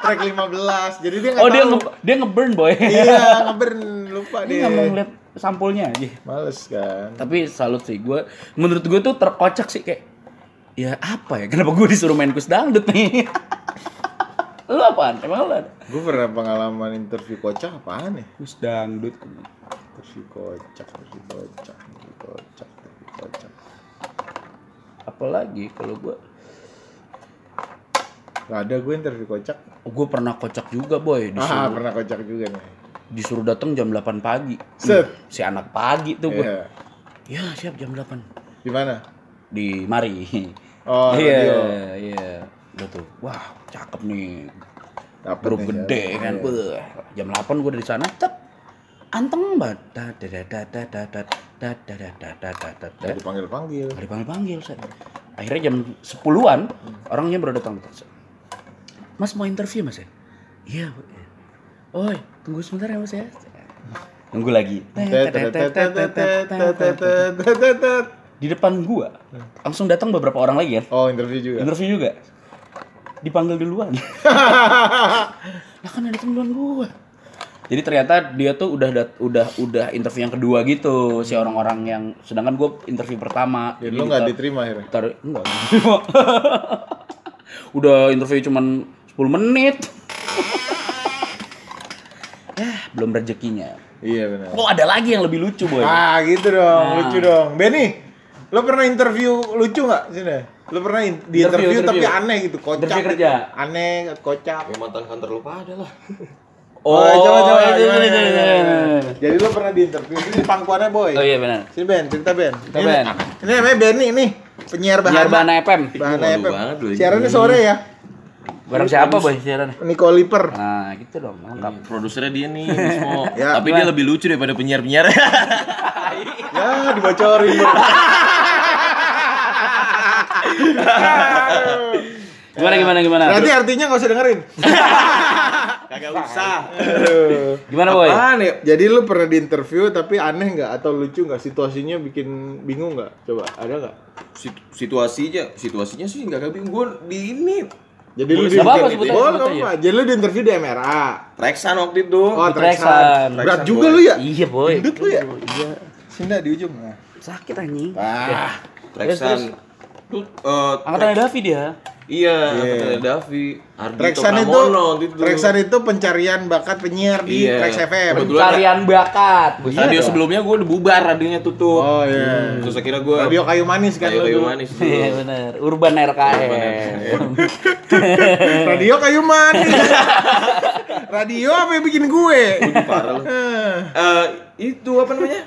track 15. Jadi dia nggak Oh dia tahu. nge dia ngeburn boy. Iya, ngebern lupa Dia deh. nggak mau ngeliat sampulnya aja. Males kan. Tapi salut sih gue. Menurut gue tuh terkocak sih kayak. Ya apa ya? Kenapa gue disuruh main kus dangdut nih? lu apaan? Emang lu ada? Gue pernah pengalaman interview kocak apaan ya? Kus dangdut. Interview kocak, interview kocak, interview kocak, interview kocak. Apalagi kalau gue. Gak ada gue interview kocak. Oh, gue pernah kocak juga boy. Ah, Disuruh, pernah kocak juga nih. Disuruh datang jam 8 pagi. Set. Hmm, Si anak pagi tuh gue. Iya. Ya siap jam 8. Di mana? Di Mari. Oh, iya, radio. iya. Udah tuh. Wah, cakep nih. Dapet Grup nih, gede ya. kan. Iya. Beuh. Jam 8 gue udah di sana. Cep. Anteng banget. Da da da da da da da da da da da da da da dipanggil-panggil. Nggak dipanggil-panggil saya. Akhirnya jam 10-an orangnya baru datang. Mas mau interview mas ya? Iya. Oi, tunggu sebentar ya Mas ya. Nunggu lagi. Di depan gua langsung datang beberapa orang lagi kan. Oh, interview juga. Interview juga. Dipanggil duluan. lah kan ada duluan gua. Jadi ternyata dia tuh udah udah udah interview yang kedua gitu si orang-orang yang sedangkan gue interview pertama. Jadi Jadi lu nggak diterima akhirnya. Taruh enggak. Udah interview cuman 10 menit. Belum rezekinya. Iya benar. Oh, ada lagi yang lebih lucu, Boy. Ah, gitu dong, Nah. lucu dong. Benny, lo pernah interview lucu nggak sini? Lo pernah in- di Interview, interview, tapi aneh gitu, kocak. Interview gitu. kerja. Aneh, kocak. Ya mantan kantor lu pada lah. Oh, coba coba. iya, iya, iya, iya. Jadi lo pernah di interview ini pangkuannya boy. Oh iya benar. Sini Ben, cerita Ben. Cerita, ini, Ben. Ini namanya Benny nih, penyiar bahana. Biar Bahana FM. Bahana FM. ini. Siarannya sore ya. Barang siapa, Boy, siaran? Nico Liper. Nah, gitu dong, lengkap. Produsernya dia nih, Bismo. Ya, Tapi dia lebih lucu daripada penyiar-penyiar. Ya, dibocorin. Gimana gimana gimana? Berarti artinya nggak usah dengerin. Kagak usah. Gimana, Boy? Apaan ya? Jadi lu pernah di interview tapi aneh nggak atau lucu nggak situasinya bikin bingung nggak? Coba ada nggak? Sit- Situasinya, situasinya sih nggak bingung. Gue di ini Jadi lu di interview- sebut Boleh, apa-apa. Jadi lu di interview di MRA. Treksan waktu itu. Oh, Treksan. Berat juga Boy. lu ya? Iya, Boy. Gendut lu ya? Iya. Sinda di ujung. Nah. Sakit anjing. Ah. Treksan. Tuh, eh, Angkatan Davi dia. Iya, angkatan Davi. Ardito itu, waktu itu. Pencarian bakat penyiar di Iya. Trax FM. Kebetulan Pencarian bakat. Radio sebelumnya gue udah bubar, radionya tutup. Oh iya. Terus akhirnya gue Radio kayu manis kan kayu, kayu manis. Iya benar. Urban RKM. Radio kayu manis. Radio apa yang bikin gue? Parah lu. Eh, itu apa namanya?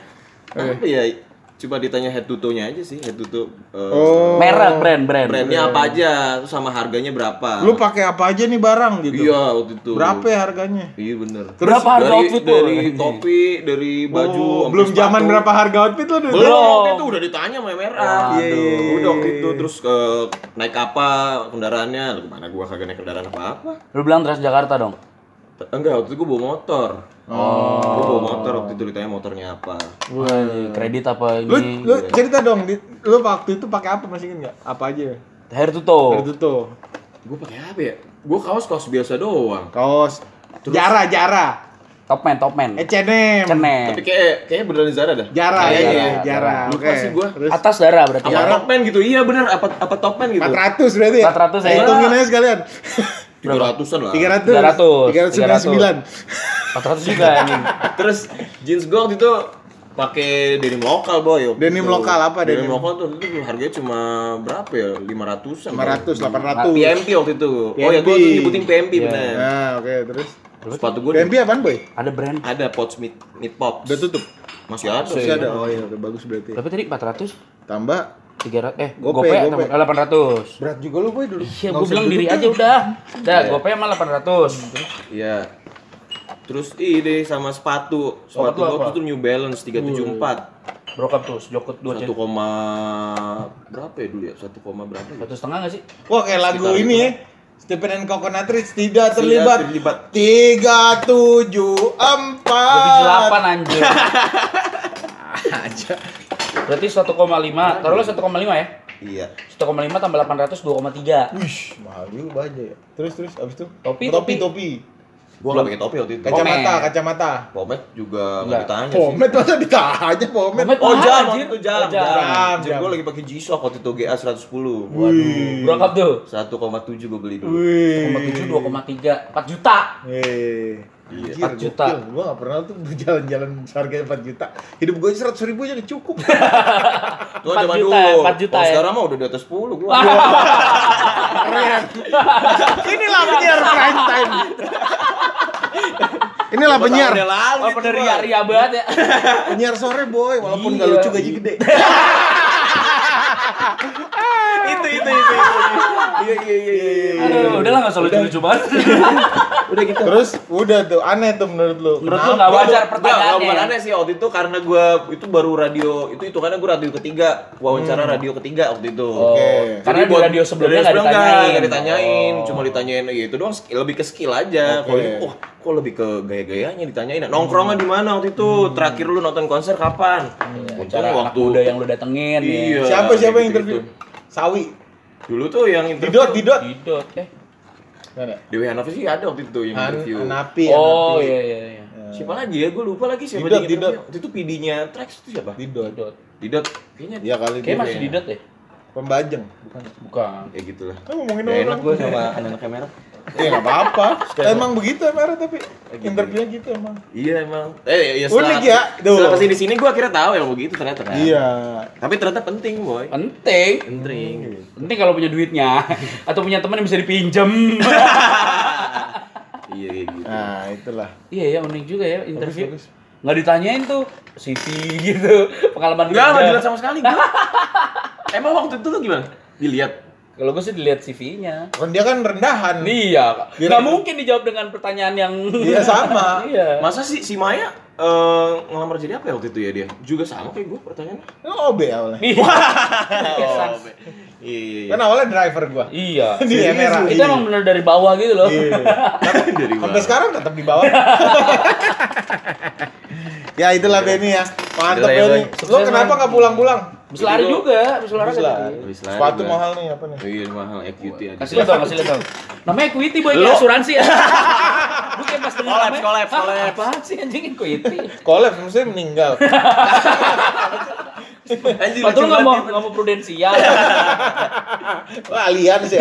Apa ya? Coba ditanya head to toe-nya aja sih, head to toe. eh, Oh. Merek brand brand. Brandnya apa aja, terus sama harganya berapa? Lu pakai apa aja nih barang gitu? Iya waktu itu. Berapa ya harganya? Iya bener. Berapa harga dari, outfit? Dari topi, dari baju. Oh, belum zaman berapa harga outfit lu dulu? Belum, waktu itu udah ditanya sama MRA. Iya, iya, iya, Udah waktu iya, itu terus ke naik apa kendaraannya? Lu Ke mana gua kagak naik kendaraan apa-apa? Lu bilang Transjakarta dong. Enggak, waktu itu gua bawa motor. Oh. Gua bawa motor waktu itu ditanya motornya apa. Wah, kredit apa Lu, ini? lu cerita dong, di, lu waktu itu pakai apa masih inget nggak? Apa aja? Hair to toe. Itu tuh Gua pakai apa ya? Gua kaos-kaos biasa doang. kaos Jara, Jara, Top man, top man. H&M, Cenet. Tapi kayak kayaknya beneran di Zara dah. Jara, ya, ya. Jara. Lupa Oke. sih gua. Terus Atas darah berarti. Apa ya? topman gitu? Iya bener, apa apa topman gitu? 400 berarti ya? 400 ya. Hitungin aja sekalian. Tiga ratusan lah. 300. 300. 399. 400 juga anjing. Terus jeans gua waktu itu pakai denim lokal boy. Denim itu. lokal apa Denim, denim? lokal tuh itu harganya cuma berapa ya? 500 500, 800. PMP waktu itu. Oh ya gua PMP. tuh nyebutin PMP bener. Nah, oke, terus. Sepatu gua BNB apaan, Boy? Ada brand. ada Pots Mid Mid Pops. Udah tutup. Masih ada. Masih ada. Oh iya, udah bagus berarti. Berapa tadi 400? Tambah 300 eh Gope, gope, gope. 800. berat juga lu, Boy, dulu. Iya, Nggak gue bilang diri aja udah. Udah, gope mah 800. Iya. Terus ini sama sepatu. Sepatu waktu itu New Balance 374. Brokap tuh, jokut 2 Satu koma berapa ya dulu ya? Satu koma berapa ya? Satu setengah gak sih? Wah, kayak lagu ini ya. Stephen and Coconut Trees tidak terlibat. terlibat. Tiga tujuh empat. Lebih 8 anjir. aja. Berarti 1,5. Taruhlah 1,5 ya. Iya. 1,5 tambah 800 2,3. Wih, mahal juga aja ya. Terus terus abis itu Topi, topi, topi. topi. Gua nggak pakai topi waktu itu. Kacamata, kacamata. Pomade juga Enggak. nggak ditanya sih. Pomade masa ditanya pomade. Pomade Oh jam waktu itu jam. Oh, jam. Jam, Jam jam. gue lagi pakai G-Shock waktu itu GA 110. Wih. Brokap tuh. 1,7 gue beli dulu. Wih. 2,7 2,3 4 juta. Eh. Iya. Anjir, 4 juta. gokil. Gua gak pernah tuh jalan-jalan harganya 4 juta. Hidup gue 100 ribu aja udah cukup. Tuh 4 zaman juta, dulu. 4 juta Kalau ya. sekarang mah udah di atas 10 gua. Keren. Inilah penyiar prime time. Inilah penyiar. Oh, bener Boy. ria-ria banget ya. Penyiar sore boy, walaupun Iya. gak lucu gaji gede. itu itu itu. Iya iya iya iya. Aduh, udah lah nggak usah lucu-lucu banget. Udah gitu. Terus udah tuh aneh tuh menurut lu. Menurut lu nggak wajar pertanyaannya? bukan aneh sih waktu itu karena gua itu baru radio itu itu karena gua radio ketiga wawancara radio ketiga waktu itu. Oke. karena di radio sebelumnya nggak ditanyain. nggak ditanyain, Oh. cuma ditanyain ya itu doang skill- lebih ke skill aja. Kalau ini, wah, kok lebih ke gaya-gayanya ditanyain. Nongkrongnya di mana waktu itu? Terakhir lu nonton konser kapan? Untung anak waktu muda yang lu datengin Iya. ya. Siapa siapa yang interview? Sawi. Dulu tuh yang interview Didot, Didot. Didot eh. Mana? Dewi Hanafi sih ada waktu itu yang Han, interview. Anapi. Oh iya iya iya. Siapa lagi ya? Gue lupa lagi siapa Didot, yang interview. Didot. Waktu itu PD-nya Trax itu siapa? Didot. Didot. Didot. Kayaknya Iya kali Kayak dia. masih Didot ya? Pembajeng. Bukan. Bukan. kayak gitulah. Kan ngomongin Gak enak orang. gue sama anak-anak kamera. Ya nggak apa-apa. emang begitu emang tapi interviewnya gitu emang. Iya emang. Eh ya Unik ya, tuh. Setelah ke sini sini gue akhirnya tahu yang begitu ternyata kan. Iya. Tapi ternyata penting boy. Penting. Penting. Penting kalau punya duitnya atau punya teman yang bisa dipinjem. Iya kayak gitu. Nah itulah. iya ya unik juga ya interview. bagus. Nggak ditanyain tuh CV gitu, pengalaman Enggak, enggak kerja. dilihat sama sekali. gua. Emang waktu itu lu gimana? Dilihat. Kalau gue sih dilihat CV-nya. Kan dia kan rendahan. Iya, Dia- nggak mungkin dijawab dengan pertanyaan yang Iya, sama. iya. Masa sih si Maya eh, ngelamar jadi apa ya waktu itu ya dia? Juga sama kayak gue pertanyaannya. Oh, OB awalnya. Iya. Kesan. Iya iya iya. Kan awalnya driver gua. Iya. Di Emera. Itu emang bener dari bawah gitu loh. Iya. Dari Sampai mana? sekarang tetap di bawah. ya itulah Benny ya. Mantap ya, Benny. Lo kenapa nggak pulang-pulang? Bisa lari juga, bisa. Bisa. tadi. Lari Sepatu mahal nih apa nih? Iya mahal equity aja. Kasih lihat dong, kasih lihat dong. Namanya equity boy, asuransi ya. Gue kayak pas Collab, namanya, collab, "Hah, collab." Apaan sih anjing equity? Collab maksudnya meninggal. Anjir, lucu nggak mau banget. nggak mau prudensial. Wah, alien sih.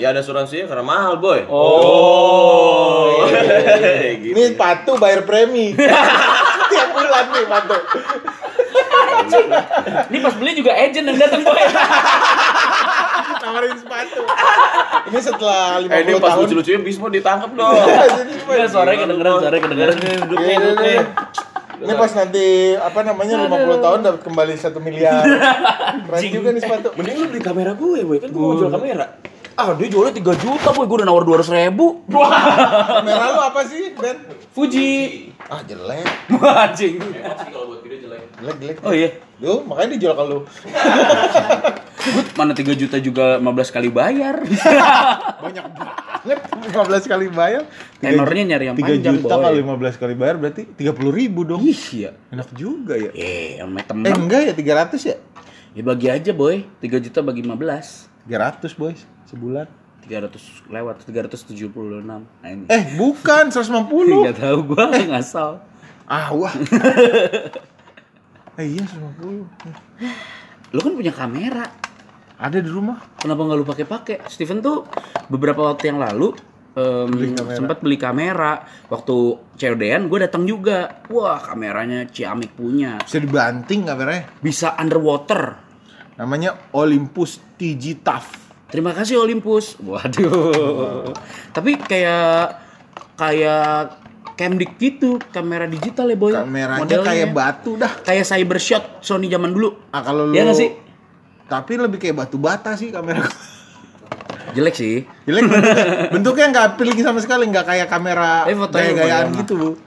Ya ada asuransinya karena mahal boy. Oh. iya, iya, iya. gitu. Ini sepatu bayar premi. Tiap bulan nih sepatu. Ini pas beli juga agent yang datang boy. Nawarin sepatu. Ini setelah 50 Eh ini pas tahun. lucu-lucunya Bismo ditangkap dong. Enggak suaranya kedengeran, suaranya kedengeran. Duduk Iya, nih, duduk iya, nih. Ini pas nanti apa namanya 50 tahun dapat kembali 1 miliar. Keren juga nih sepatu. Mending lu beli kamera gue, boy. Kan gue mau jual kamera. Ah, dia jualnya 3 juta boy, gue udah nawar 200 ribu. Kamera lu apa sih, Ben? Fuji. Ah, jelek. Anjing. Emang sih kalau buat video jelek. Jelek, jelek. Oh iya. Duh, makanya dijual ke lu. Good, mana 3 juta juga 15 kali bayar. Banyak banget. 15 kali bayar. Tenornya nyari yang 3 panjang, juta boy. kali 15 kali bayar berarti 30 ribu dong. Iya. Enak juga ya. Eh, sama Eh temen. enggak ya 300 ya? Ya bagi aja boy, 3 juta bagi 15. 300 boys sebulan. 300 lewat 376. Nah ini. Eh bukan 150. Enggak tahu gua ngasal. ah wah. eh iya 150. Lu kan punya kamera. Ada di rumah. Kenapa nggak lu pakai-pakai? Steven tuh beberapa waktu yang lalu em, Beli sempat beli kamera. Waktu COD-an gue datang juga. Wah, kameranya Ciamik punya. Bisa dibanting kameranya. Bisa underwater. Namanya Olympus TG TAF. Terima kasih Olympus. Waduh. Tapi kayak kayak Camdic gitu, kamera digital ya boy. Kameranya Modelnya. kayak batu dah. kayak Cybershot Sony zaman dulu. Ah kalau lu Iya nggak sih? Tapi lebih kayak batu bata sih kamera. Jelek sih. Jelek bentuknya. bentuknya nggak feeling sama sekali, nggak kayak kamera fotonya gaya-gayaan gitu.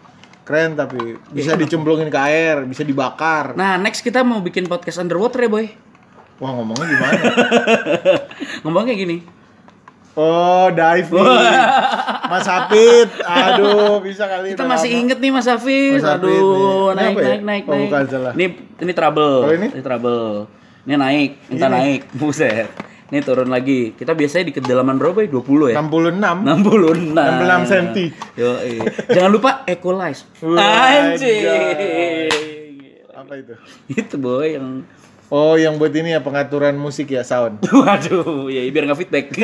Keren tapi bisa dicemplungin ke air, bisa dibakar. Nah, next kita mau bikin podcast underwater ya, boy. Wah ngomongnya gimana? Ngomongnya gini. Oh diving, Mas Hafid, aduh bisa kali. Kita masih lama. inget nih Mas Hafiz Aduh, nih. Ini naik apa ya? naik naik Oh, naik. bukan, salah. Ini ini trouble. Oh, ini? trouble. Ini naik, minta Ini? naik. Buset. Ini turun lagi. Kita biasanya di kedalaman berapa ya? 20 ya? 66. 66 66 senti. Yo, Jangan lupa equalize. Anjing. Apa itu? Itu boy yang Oh yang buat ini ya pengaturan musik ya sound. Waduh, ya biar nggak feedback.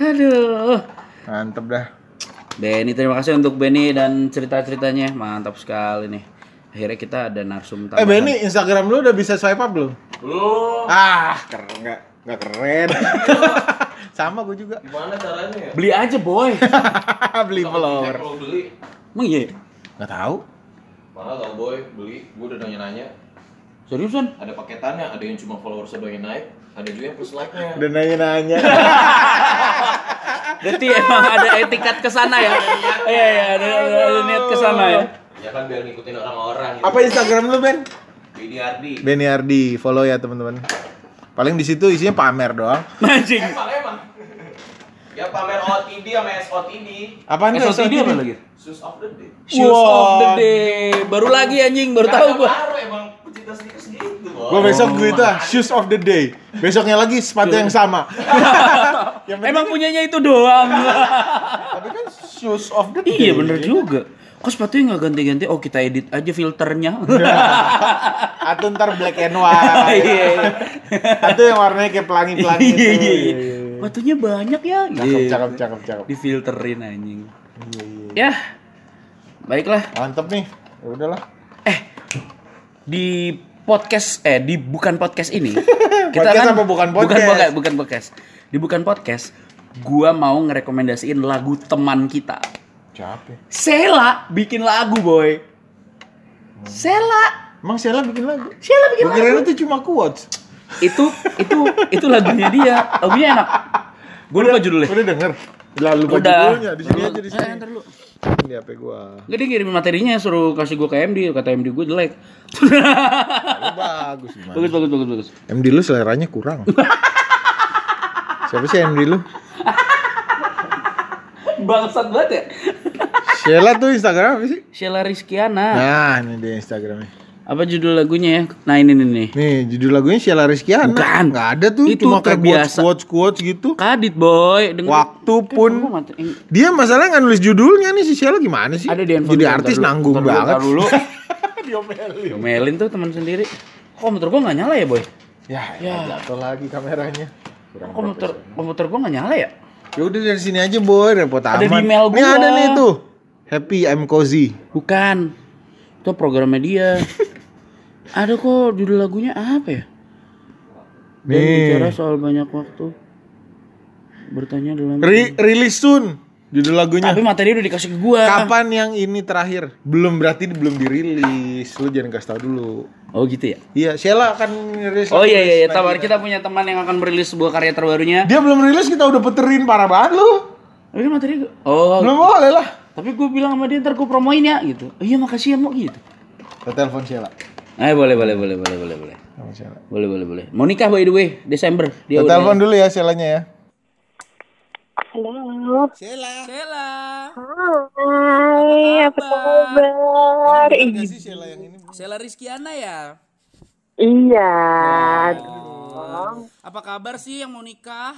Aduh. Mantep dah. Benny, terima kasih untuk Benny dan cerita-ceritanya. Mantap sekali nih. Akhirnya kita ada narsum Eh Benny, Instagram lu udah bisa swipe up belum? Belum. Ah, keren nggak? Nggak keren. Sama gue juga. Gimana caranya ya? Beli aja, boy. Beli follower. Kalau beli Emang iya? Nggak tahu. mahal tau boy beli gue udah nanya-nanya Seriusan? Ada paketannya, ada yang cuma followers doang naik, ada juga yang plus like-nya. Dan nanya-nanya. Berarti emang ada etikat ke sana ya? Iya, iya, ada, ada, ada niat ke sana ya. Ya kan biar ngikutin orang-orang. Apa Instagram lu, Ben? Bini Ardi. Benny Ardi, follow ya teman-teman. Paling di situ isinya pamer doang. Anjing. Emang emang. Ya pamer OTD sama SOTD. Apaan tuh? SOTD apa lagi? Shoes of the day. Shoes of the day. Baru lagi anjing, baru tahu gua. Baru emang pecinta sneakers gitu. Gua besok gitu ah, shoes of the day. Besoknya lagi sepatu yang sama. yang Emang punyanya itu doang. tapi kan shoes of the day. iya bener juga. Kok sepatunya nggak ganti-ganti? Oh kita edit aja filternya. Atau ntar black and white. Iya. Atau yang warnanya kayak pelangi-pelangi Iya itu. Iya iya. Sepatunya banyak ya. Cakep, Iya. cakep, cakep, cakep. Difilterin anjing. Ya. Baiklah. Mantep nih. Ya udahlah. Eh di podcast eh di bukan podcast ini Podcast apa bukan podcast? bukan bukan, bukan podcast di bukan podcast gua mau ngerekomendasiin lagu teman kita Capek. Sela bikin lagu boy Sela Emang Sheila bikin lagu? Sela bikin Gue lagu kira itu cuma quotes. Itu itu itu lagunya dia lagunya enak gue lupa judulnya Udah denger? Lah lupa udah judulnya. Di sini aja di Eh, sini. ntar dulu. Di HP gua. Nggak dia ngirimin materinya suruh kasih gue ke MD kata MD gue jelek Lu bagus gimana? bagus bagus bagus bagus MD lu seleranya kurang. Siapa sih MD lu? bangsat banget ya Sheila tuh Instagram apa sih? Sheila Rizkiana Nah, ini dia Instagramnya. Apa judul lagunya ya nah ini nih nih Nih, judul lagunya Sheila Rizkiana. Bukan. Nggak ada tuh, Itu cuma kayak quotes, terbiasa. quotes, quotes gitu. Kadit boy Denger- Waktu pun dia masalah nggak nulis judulnya nih si Sheila gimana sih? ada di handphone Jadi artis dulu, nanggung ntar dulu, banget. ntar dulu Diomelin. Diomelin tuh teman sendiri kok komputer gua nggak nyala ya boy Ya, ya, jatuh lagi kameranya. kok komputer komputer gua nggak nyala ya Ya udah dari sini aja boy, repot Ada amat. di email Nih gua. ada nih tuh. Happy I'm cozy. bukan itu programnya dia ada kok judul lagunya apa ya dan Nih. bicara soal banyak waktu bertanya dalam Ri rilis soon judul lagunya. tapi materi udah dikasih ke gua Kapan yang ini terakhir? Belum berarti belum dirilis. Lu jangan kasih tau dulu. oh gitu ya Iya, Sheila akan rilis. oh iya iya, iya. Tabar kita punya teman yang akan merilis sebuah karya terbarunya Dia belum rilis kita udah puterin parah banget lu. tapi materi gua- oh Belum boleh lah. tapi gue bilang sama dia ntar gue promoin ya gitu oh, iya makasih ya mau gitu Kita telepon Sheila. Eh boleh boleh boleh boleh boleh boleh Sheila. boleh boleh boleh mau nikah by the way Desember dia telepon dulu ya Sheilanya ya. Halo. Sheila. Sela Hai, apa kabar? Enggak sih Sheila yang ini? Sela Rizkiana ya Iya. apa kabar sih yang mau nikah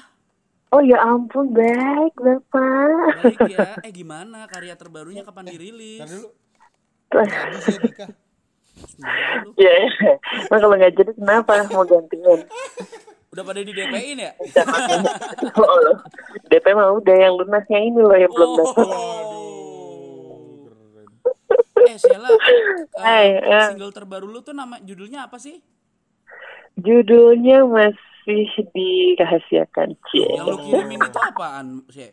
Oh ya ampun, baik Bapak. baik ya eh gimana karya terbarunya kapan dirilis Ntar dulu. Habis ya nikah. Ya, nah, kalau nggak jadi kenapa mau gantiin? udah pada di DP-in ya Oh, DP mah udah yang lunasnya ini loh yang belum dapat. eh Sela eh, Hai, eh. single terbaru lu tuh nama judulnya apa sih Judulnya masih dirahasiakan, Cie. yang lu kirimin itu apaan sih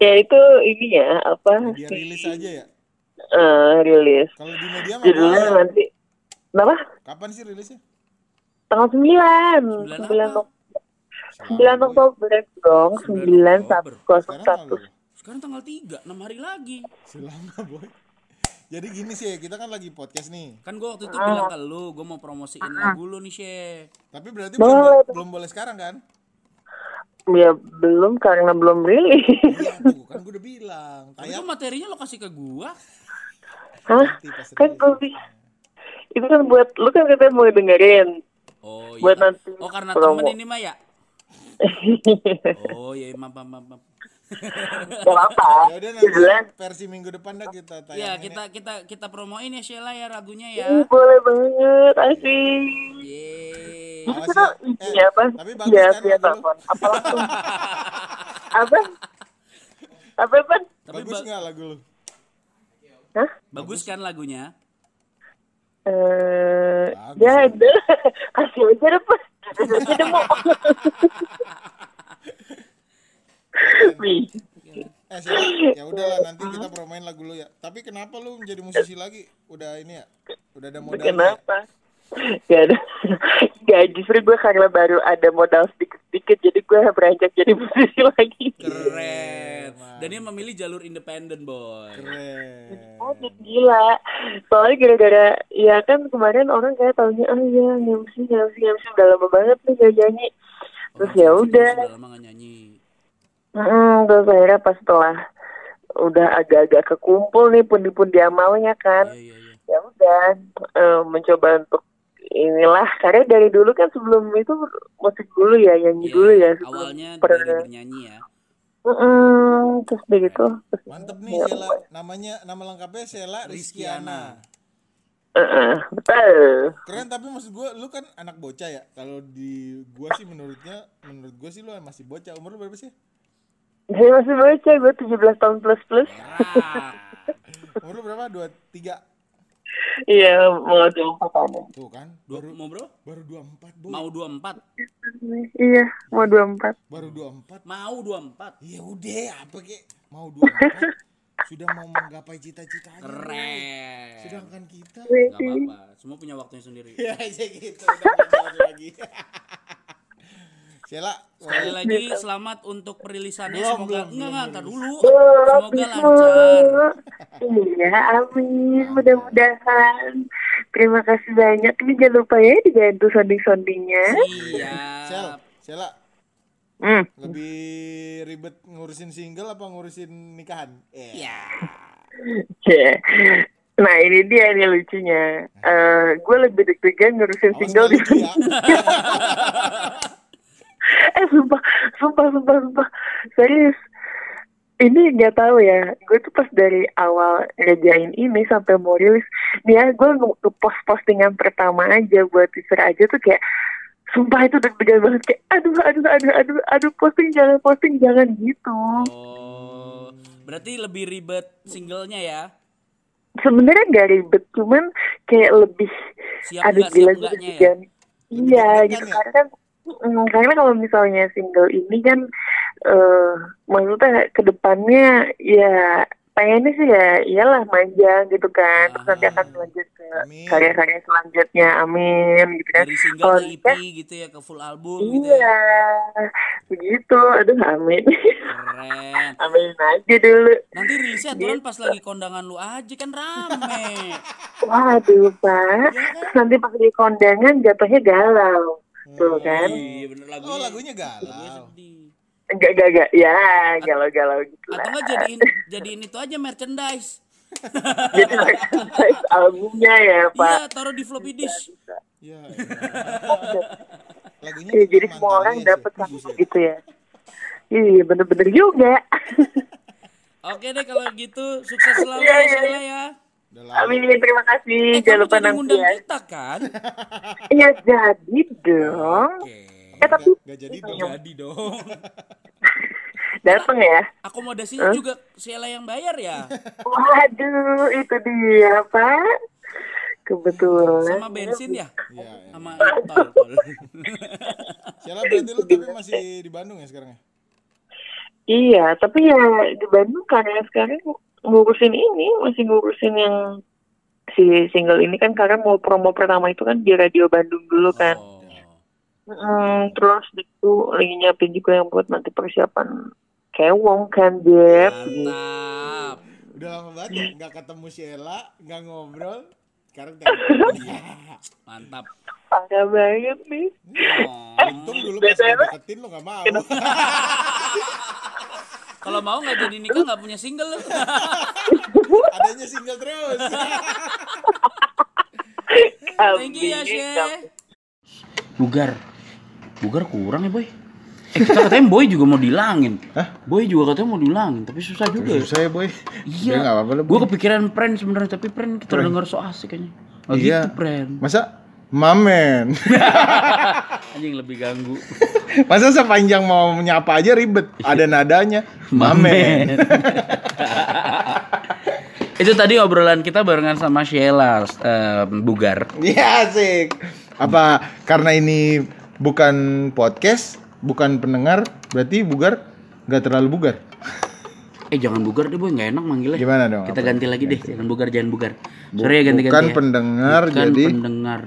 Ya itu ini ya apa Dia rilis aja ya. Eh, rilis. Kalau di media Judulnya boleh. nanti Kenapa? Kapan sih rilisnya? Tanggal 9 Sembilan 9 apa? Oktober 9 Oktober dong Sembilan 9 Oktober. Sekarang tanggal 101 berapa? sekarang tanggal 3 6 hari lagi Selama boy. Jadi gini sih, kita kan lagi podcast nih. kan gua waktu itu bilang ke lu gua mau promosiin lagu lu nih She Tapi berarti Boleh. belum, bo- belum boleh sekarang kan? Ya belum karena belum rilis Iya tuh, kan gue udah bilang. tapi materinya lo kasih ke gua Hah? Kan gue Itu kan buat Lu kan katanya mau dengerin oh iya Buat nanti oh karena promo. temen ini mah ya oh iya maaf maaf maaf, maaf. Gak apa Ya udah nanti Judulnya versi minggu depan dah kita tayang. ya kita kita kita promoin ya Sheila ya lagunya ya Ih, Boleh banget Asik Yeay. Awas kita ya. Eh, Iya apa tapi bagus Iya kan lu? telepon Apa langsung Apa Apa apa tapi Bagus ba- nggak lagu lu? Hah? bagus kan lagunya Eh, Bagus. ya udah kasih aja deh mau. Wih, Eh ya udahlah nanti kita promoin lagu lu ya. Tapi kenapa lu menjadi musisi lagi? Udah ini ya? Udah ada modal. Kenapa? Gak ada. Gak justru gue karena baru ada modal sedikit-sedikit jadi gue beranjak jadi musisi lagi. Keren. Dan dia memilih jalur independen, boy. Keren. Oh, gila. Soalnya gara-gara ya kan kemarin orang kayak taunya oh iya MC MC MC udah lama banget nih gak nyanyi. Terus ya udah. Sudah lama gak nyanyi. Mm, terus akhirnya pas setelah udah agak-agak kekumpul nih pundi-pundi amalnya kan. Iya, iya, iya. Ya udah eh, mencoba untuk inilah karena dari dulu kan sebelum itu musik dulu ya nyanyi Iya, dulu ya sebelum Awalnya per- dari bernyanyi ya. Mm-mm, terus begitu terus Mantep nih Sela. Namanya nama lengkapnya Sela Rizkiana. Heeh, betul Keren tapi maksud gue lu kan anak bocah ya. Kalau di gua sih menurutnya menurut gua sih lu masih bocah. Umur lu berapa sih? saya masih baca gue 17 tahun plus plus Ah, Umur lu berapa? 23. Iya mau diangkat ada Tuh kan. dua, Baru mau bro? baru 24, Boy. Mau 24? iya mau 24 Baru 24. Mau 24? Ya udah, apa kek? Mau 24. Sudah mau menggapai cita-citanya. Boy. Keren. Sedangkan kita Gak apa-apa, semua punya waktunya sendiri. ya aja gitu udah lagi. Sela, Sekali lagi selamat untuk perilisannya. Belum, Semoga belum, enggak enggak, ntar dulu. Semoga lancar. Iya, amin. Mudah-mudahan. Terima kasih banyak. Ini jangan lupa ya dibantu sounding-soundingnya. Siap. Sel, Sela, Hmm. lebih ribet ngurusin single apa ngurusin nikahan? Eh, Ya. Ya. Nah ini dia nih lucunya. Eh gue lebih deg-degan ngurusin awas single di ya. eh sumpah sumpah sumpah sumpah serius ini nggak tahu ya gue tuh pas dari awal ngerjain ini sampai mau rilis nih ya gue nge post postingan pertama aja buat teaser aja tuh kayak sumpah itu deg-degan banget kayak aduh aduh aduh aduh aduh posting jangan posting jangan gitu Oh, berarti lebih ribet singlenya ya? sebenarnya nggak ribet cuman kayak lebih Siap siap gila gue nggaknya ya? deg-degan iya gitu ya? karena kan mm, karena kalau misalnya single ini kan eh maksudnya ke depannya ya pengennya sih ya iyalah manja gitu kan. Terus nanti akan lanjut ke karya-karya selanjutnya amin gitu kan. Dari single ke EP nikah, gitu ya, ke full album gitu ya. iya begitu. Aduh amin. Keren. amin aja dulu. Nanti rilisnya aturan pas lagi kondangan lu aja kan rame. waduh pak. Terus nanti pas di kondangan jatuhnya galau tuh kan Iya bener lagunya. Oh, lagunya lagunya galau. sedih. enggak enggak enggak ya galau-galau gitu Atau lah enggak jadiin jadiin itu aja merchandise. jadi merchandise albumnya ya Iya, pak taruh di floppy disk. Ya. Lagunya Iya, jadi tentang semua orang dapat sih. kan gitu ya iya bener-bener juga Oke deh kalau gitu sukses selalu Iya, ya iya, Sheila ya. Amin terima kasih Eh, jangan lupa nanti ya kita kan? iya jadi dong Oke. eh tapi Gak jadi dong. Jadi dong. dateng ya Akomodasinya juga Sheila yang bayar ya? waduh itu dia pak kebetulan Sama bensin ya? Iya, iya. Sama tol. tol. Sela berarti lu tapi masih di Bandung ya sekarang ya? iya tapi ya di Bandung karena sekarang ngurusin ini masih ngurusin yang si single ini kan karena mau promo pertama itu kan di radio Bandung dulu kan Oh. Hmm, terus itu lagi nyiapin juga yang buat nanti persiapan kewong kan Jeff Mantap. Udah lama banget ya nggak ketemu Sheila, nggak ngobrol. Sekarang telepon. Mantap. parah banget nih Oh. Untung dulu pas deketin lu nggak mau. Kalau mau nggak jadi nikah nggak punya single lu. Adanya single terus. Thank you ya, She. Bugar. Bugar kurang ya, Boy. Eh, kita katanya Boy juga mau dilangin. Hah? Boy juga katanya mau dilangin, tapi susah juga. ya. Susah ya boy. Iya. Gue kepikiran prank sebenarnya, tapi prank kita denger so asik kayaknya. Oh Iya. gitu prank. Masa mamen? Anjing lebih ganggu. Masa sepanjang mau menyapa aja ribet? Ada nadanya. Mamen. Itu tadi obrolan kita barengan sama Sheila eh, Bugar. Iya asik. Apa karena ini bukan podcast, bukan pendengar, berarti bugar nggak terlalu bugar. Eh jangan Bugar deh boy, nggak enak manggilnya. Gimana dong? Kita Apa? ganti lagi deh, jangan Bugar, jangan Bugar. Sorry ya ganti-ganti Bukan ya. pendengar, Bukan jadi pendengar.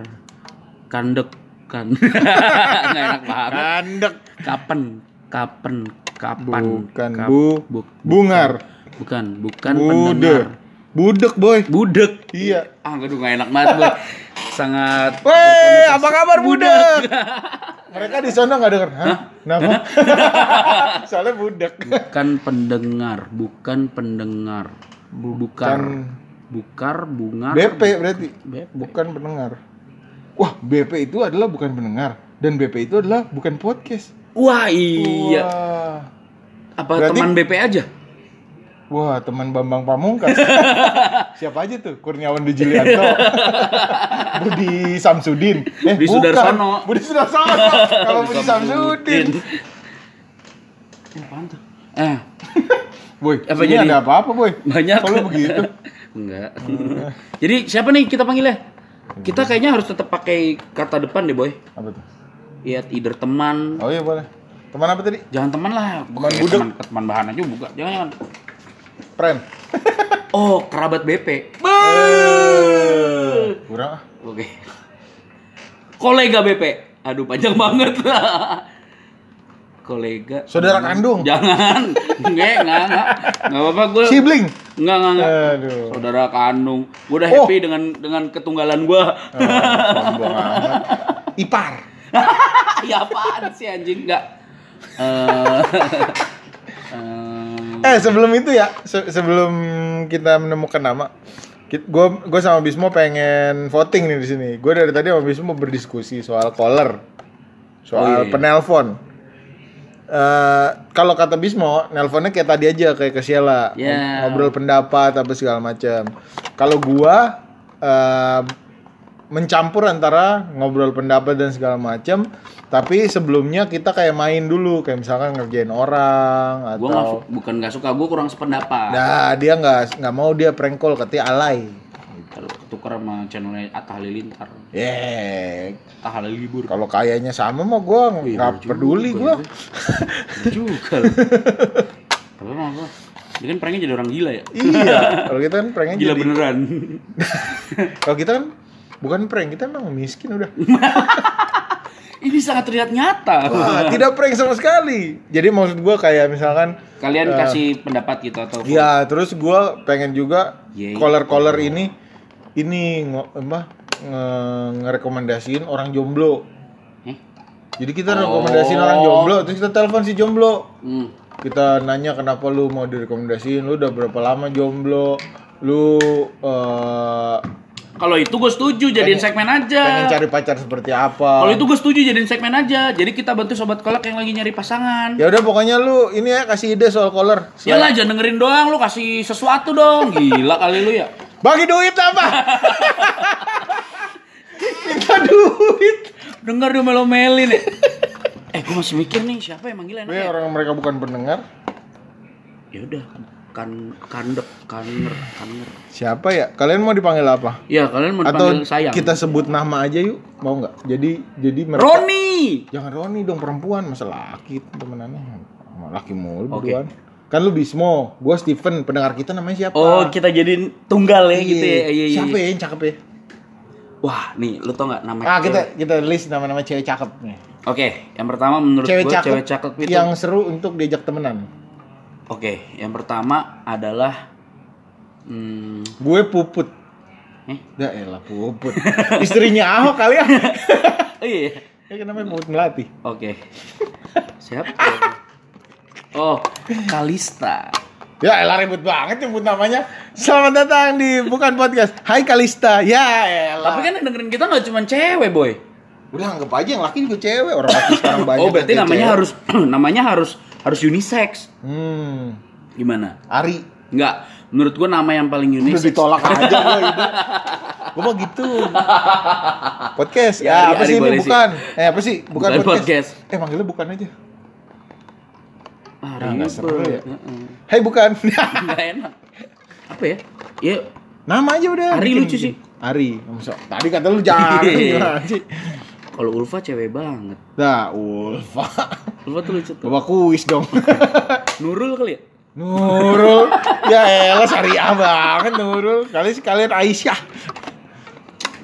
Kandek kan nggak enak banget Kandek. kapan kapan kapan Bukan Kap- bu. bu- Bungar. bukan bukan Bude. pendengar Budek boy. budek Iya. ah aduh nggak enak banget boy sangat Weh, apa kabar budek? Mereka di sana nggak denger. Hah? Kenapa? Soalnya budek. bukan pendengar bukan pendengar bukar bukar bungar BP berarti. BP. Bukan pendengar. Wah, BP itu adalah bukan pendengar dan BP itu adalah bukan podcast. wah iya Wah. apa Berarti- teman BP aja Wah, teman Bambang Pamungkas. Siapa aja tuh? Kurniawan Dijilianto. Budi Samsudin. Eh, Budi bukan. Sudarsono. Budi Sudarsono. Kalau Budi Samsudin. Apaan tuh? Eh, Boy, Apa ini jadi? ada apa-apa, Boy? banyak. Kalau begitu. Enggak. Jadi siapa nih kita panggilnya? Kita kayaknya harus tetap pakai kata depan deh, boy. Apa tuh? Iya, either teman. Oh iya boleh. Teman apa tadi? Jangan teman lah. Teman Kayak budek. Teman, teman bahan aja buka. Jangan jangan. Friend. Oh, kerabat BP. Kurang ah. Oke. Kolega BP. Aduh, panjang banget. Kolega. Saudara kandung. Jangan. Enggak, enggak, enggak. Enggak apa-apa gue. Sibling. Enggak, enggak, enggak. Aduh. Saudara kandung. Gue udah Oh. happy dengan dengan ketunggalan gue. Sombong amat. Ipar. ya apaan sih anjing? Enggak. Eh eh, Eh sebelum itu ya, se- sebelum kita menemukan nama, gue gue sama Bismo pengen voting nih di sini. Gue dari tadi sama Bismo berdiskusi soal caller, soal Oh, iya, iya. penelpon. Eh, kalau kata Bismo, nelponnya kayak tadi aja kayak ke Sheila, Ya. ngobrol pendapat apa segala macam. Kalau gua eh, mencampur antara ngobrol pendapat dan segala macam, tapi sebelumnya kita kayak main dulu, kayak misalkan ngerjain orang atau gue nggak su- bukan nggak suka, gue kurang sependapat. Nah, dia nggak nggak mau dia prank call katanya alay. Kalau ketukar sama channelnya Atta Halilintar, Yeah. Atta Halilibur. Kalau kayaknya sama mah gua Iya, nggak peduli gua. Bener juga. Tapi emang gue, dia kan pranknya jadi orang gila ya. iya. Kalau kita kan pranknya Gila jadi. beneran. Kalau kita kan bukan prank, kita emang miskin udah. Ini sangat terlihat nyata. Wah, tidak prank sama sekali. Jadi maksud gua kayak misalkan Kalian Eh, kasih pendapat gitu atau ya terus gua pengen juga Yeay. caller-caller ini ini ngo- apa nge- ngerekomendasiin orang jomblo. Jadi kita rekomendasiin orang jomblo, terus kita telepon si jomblo. Hmm. kita nanya kenapa lu mau direkomendasiin lu udah berapa lama jomblo lu eh, Kalau itu gue setuju jadiin segmen aja. pengen cari pacar seperti apa Kalau itu gue setuju jadiin segmen aja. Jadi kita bantu sobat kolak yang lagi nyari pasangan. ya udah pokoknya lu ini ya kasih ide soal caller Ya lah jangan dengerin doang lu kasih sesuatu dong. Gila kali lu ya. bagi duit apa minta duit Dengar dia melo-melin ya. eh gue masih mikir nih siapa yang manggil enak Weh, ya? orang mereka bukan pendengar Ya udah kan kandek kaner kaner. siapa ya kalian mau dipanggil apa Ya kalian mau atau dipanggil sayang. kita sebut nama aja yuk mau nggak jadi jadi mereka Roni. jangan Roni dong perempuan masa laki temenannya laki mulu berduaan kan lu Bismo gua Steven pendengar kita namanya siapa Oh kita jadiin tunggal ya gitu ya. Iya, iya, siapa iya. ya yang cakep ya Wah nih lu tau nggak nama ah cewek? kita kita list nama-nama cewek cakep nih Oke, yang pertama menurut cewek gue cakep, cewek cakep itu. yang seru untuk diajak temenan Oke, yang pertama adalah hmm, gue puput eh? ya elah puput istrinya Ahok kali ya Oh iya. ya namanya puput melati Oke. Siapa? Oh, Kalista. ya elah ribet banget nyebut namanya selamat datang di bukan podcast Hai Kalista ya elah Tapi kan yang dengerin kita nggak cuma cewek, boy. udah anggap aja yang laki juga cewek orang laki sekarang banyak oh, berarti namanya cewek. harus namanya harus harus unisex. hmm Gimana? Ari Enggak. Menurut gua nama yang paling Udah unisex. ditolak aja gue ini. Gue mah gitu. Podcast. Ya, Ya, Ari- apa Ari sih ini boleh sih. bukan? Eh apa sih? Bukan, Bukan podcast. podcast. Eh manggilnya bukan aja. Ah, Nah, seru ya. Heeh. Hai bukan. Nggak enak. Apa ya? Ya, Nama aja udah. Ari bikin- lucu sih. Ari. Masa, tadi kata lu jangan? kalau Ulfa cewek banget. Nah, Ulfa. Ulfa tuh lucu tuh. Bawa kuis dong. Nurul kali ya? Nurul. ya elah syariah banget Nurul. Kali sekalian Aisyah.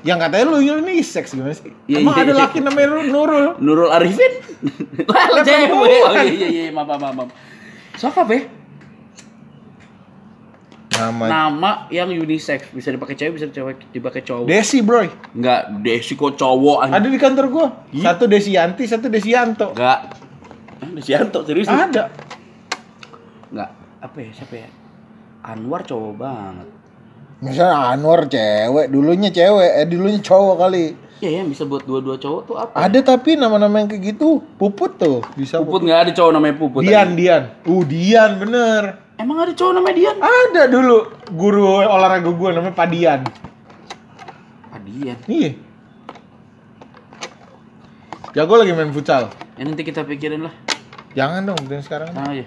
Yang katanya lu unisex gimana sih? Iya, Emang iya, ada iya. laki namanya Nurul? Nurul Arifin. Lah, cewek. Oh iya iya iya, maaf maaf maaf. Siapa, Be? Nama Nama yang unisex, bisa dipakai cewek, bisa cewek dipakai cowok. Desi, bro. Enggak, Desi kok cowok anjing. Ada di kantor gua. Satu Desianti, satu Desianto. Enggak. Ah, Desianto serius lu? Ada. Enggak. Apa ya? Siapa ya? Anwar cowok banget. Misalnya Anwar cewek, dulunya cewek, eh dulunya cowok kali. Iya ya, bisa buat dua-dua cowok tuh apa? Ada tapi nama-nama yang kayak gitu, Puput tuh, bisa Puput nggak ada cowok namanya Puput. Dian, anjing. Dian. Uh, Dian bener. Emang ada cowok namanya Dian? Ada dulu guru olahraga gua namanya Pak Dian. Ah, Dian. Iya. Jago lagi main futsal. Ya nanti kita pikirin lah. Jangan dong, dan sekarang. Nah aja.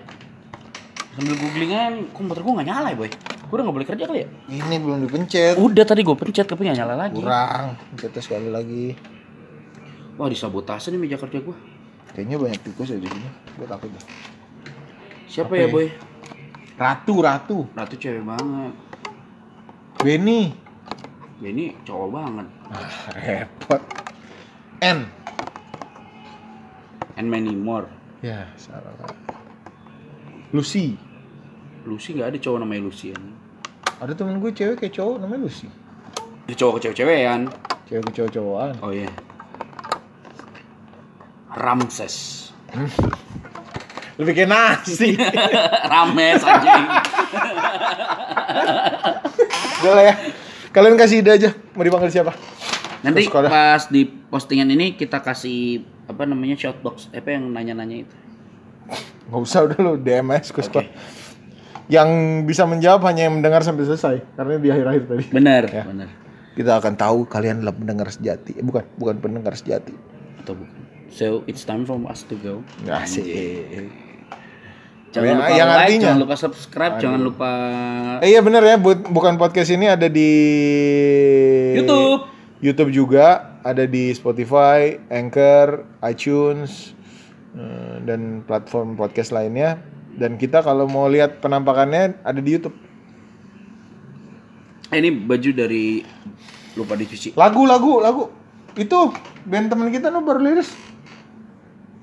Sambil googling aja, komputer gua nggak nyala ya, boy. Gua udah nggak boleh kerja kali ya? Ini belum dipencet. Udah tadi gua pencet tapi nggak nyala lagi. Kurang. Pencetnya sekali lagi. Wah disabotase nih meja kerja gua. Kayaknya banyak tikus ya di sini. Gua takut deh. Siapa Apa ya, ya? boy? Ratu, Ratu. Ratu cewek banget. Benny. Ini cowok banget. Ah, repot. N. And many more. Ya, salah. Lucy. Lucy nggak ada cowok namanya Lucy ya. Ada temen gue cewek kayak cowok namanya Lucy. Itu cowok ke cewek-cewekan. Cewek ke cowok-cowokan. Oh iya. Ramses. Lebih kayak nasi. Rames anjing. Udah lah ya. Kalian kasih ide aja. Mau dipanggil siapa? Nanti pas di postingan ini kita kasih apa namanya shoutbox apa yang nanya-nanya itu. Nggak usah udah lu DM aja suka Oke. Yang bisa menjawab hanya yang mendengar sampai selesai. Karena di akhir-akhir tadi. Benar, Ya. benar. Kita akan tahu kalian adalah pendengar sejati. Eh, bukan, bukan pendengar sejati. Atau bukan. So it's time for us to go. Asik. Jangan Yang- lupa yang like, artinya- jangan lupa subscribe, jangan lupa Eh iya bener ya, bu- bukan podcast ini ada di YouTube. YouTube juga, ada di Spotify, Anchor, iTunes, eh, dan platform podcast lainnya. Dan kita kalau mau lihat penampakannya ada di YouTube. Eh, ini baju dari lupa dicuci. Lagu, lagu, lagu. Itu band teman kita no baru liris.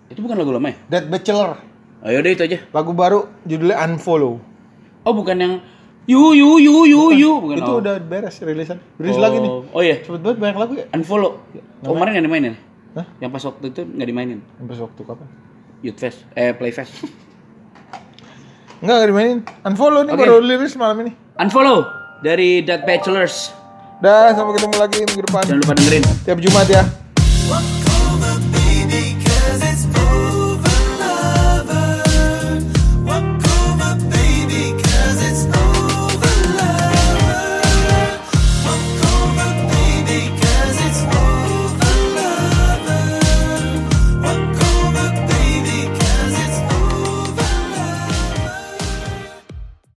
Itu bukan lagu lama ya? Dead Bachelor. Oh yaudah itu aja. Lagu baru judulnya Unfollow. Oh bukan yang yu yu yu yu yu bukan. Itu oh. udah beres rilisan. Rilis oh. lagi nih. Oh iya. Cepet banget banyak lagu ya. Unfollow. Oh, kemarin nggak dimainin? Hah? Yang pas waktu itu nggak dimainin. Sampai waktu kapan? Youth Fest, eh Playfest. Enggak, enggak dimainin. Unfollow nih Oke. baru liris malam ini. Unfollow dari Dead Bachelors. Dah, sampai ketemu lagi minggu depan. Jangan lupa dengerin. Tiap Jumat ya.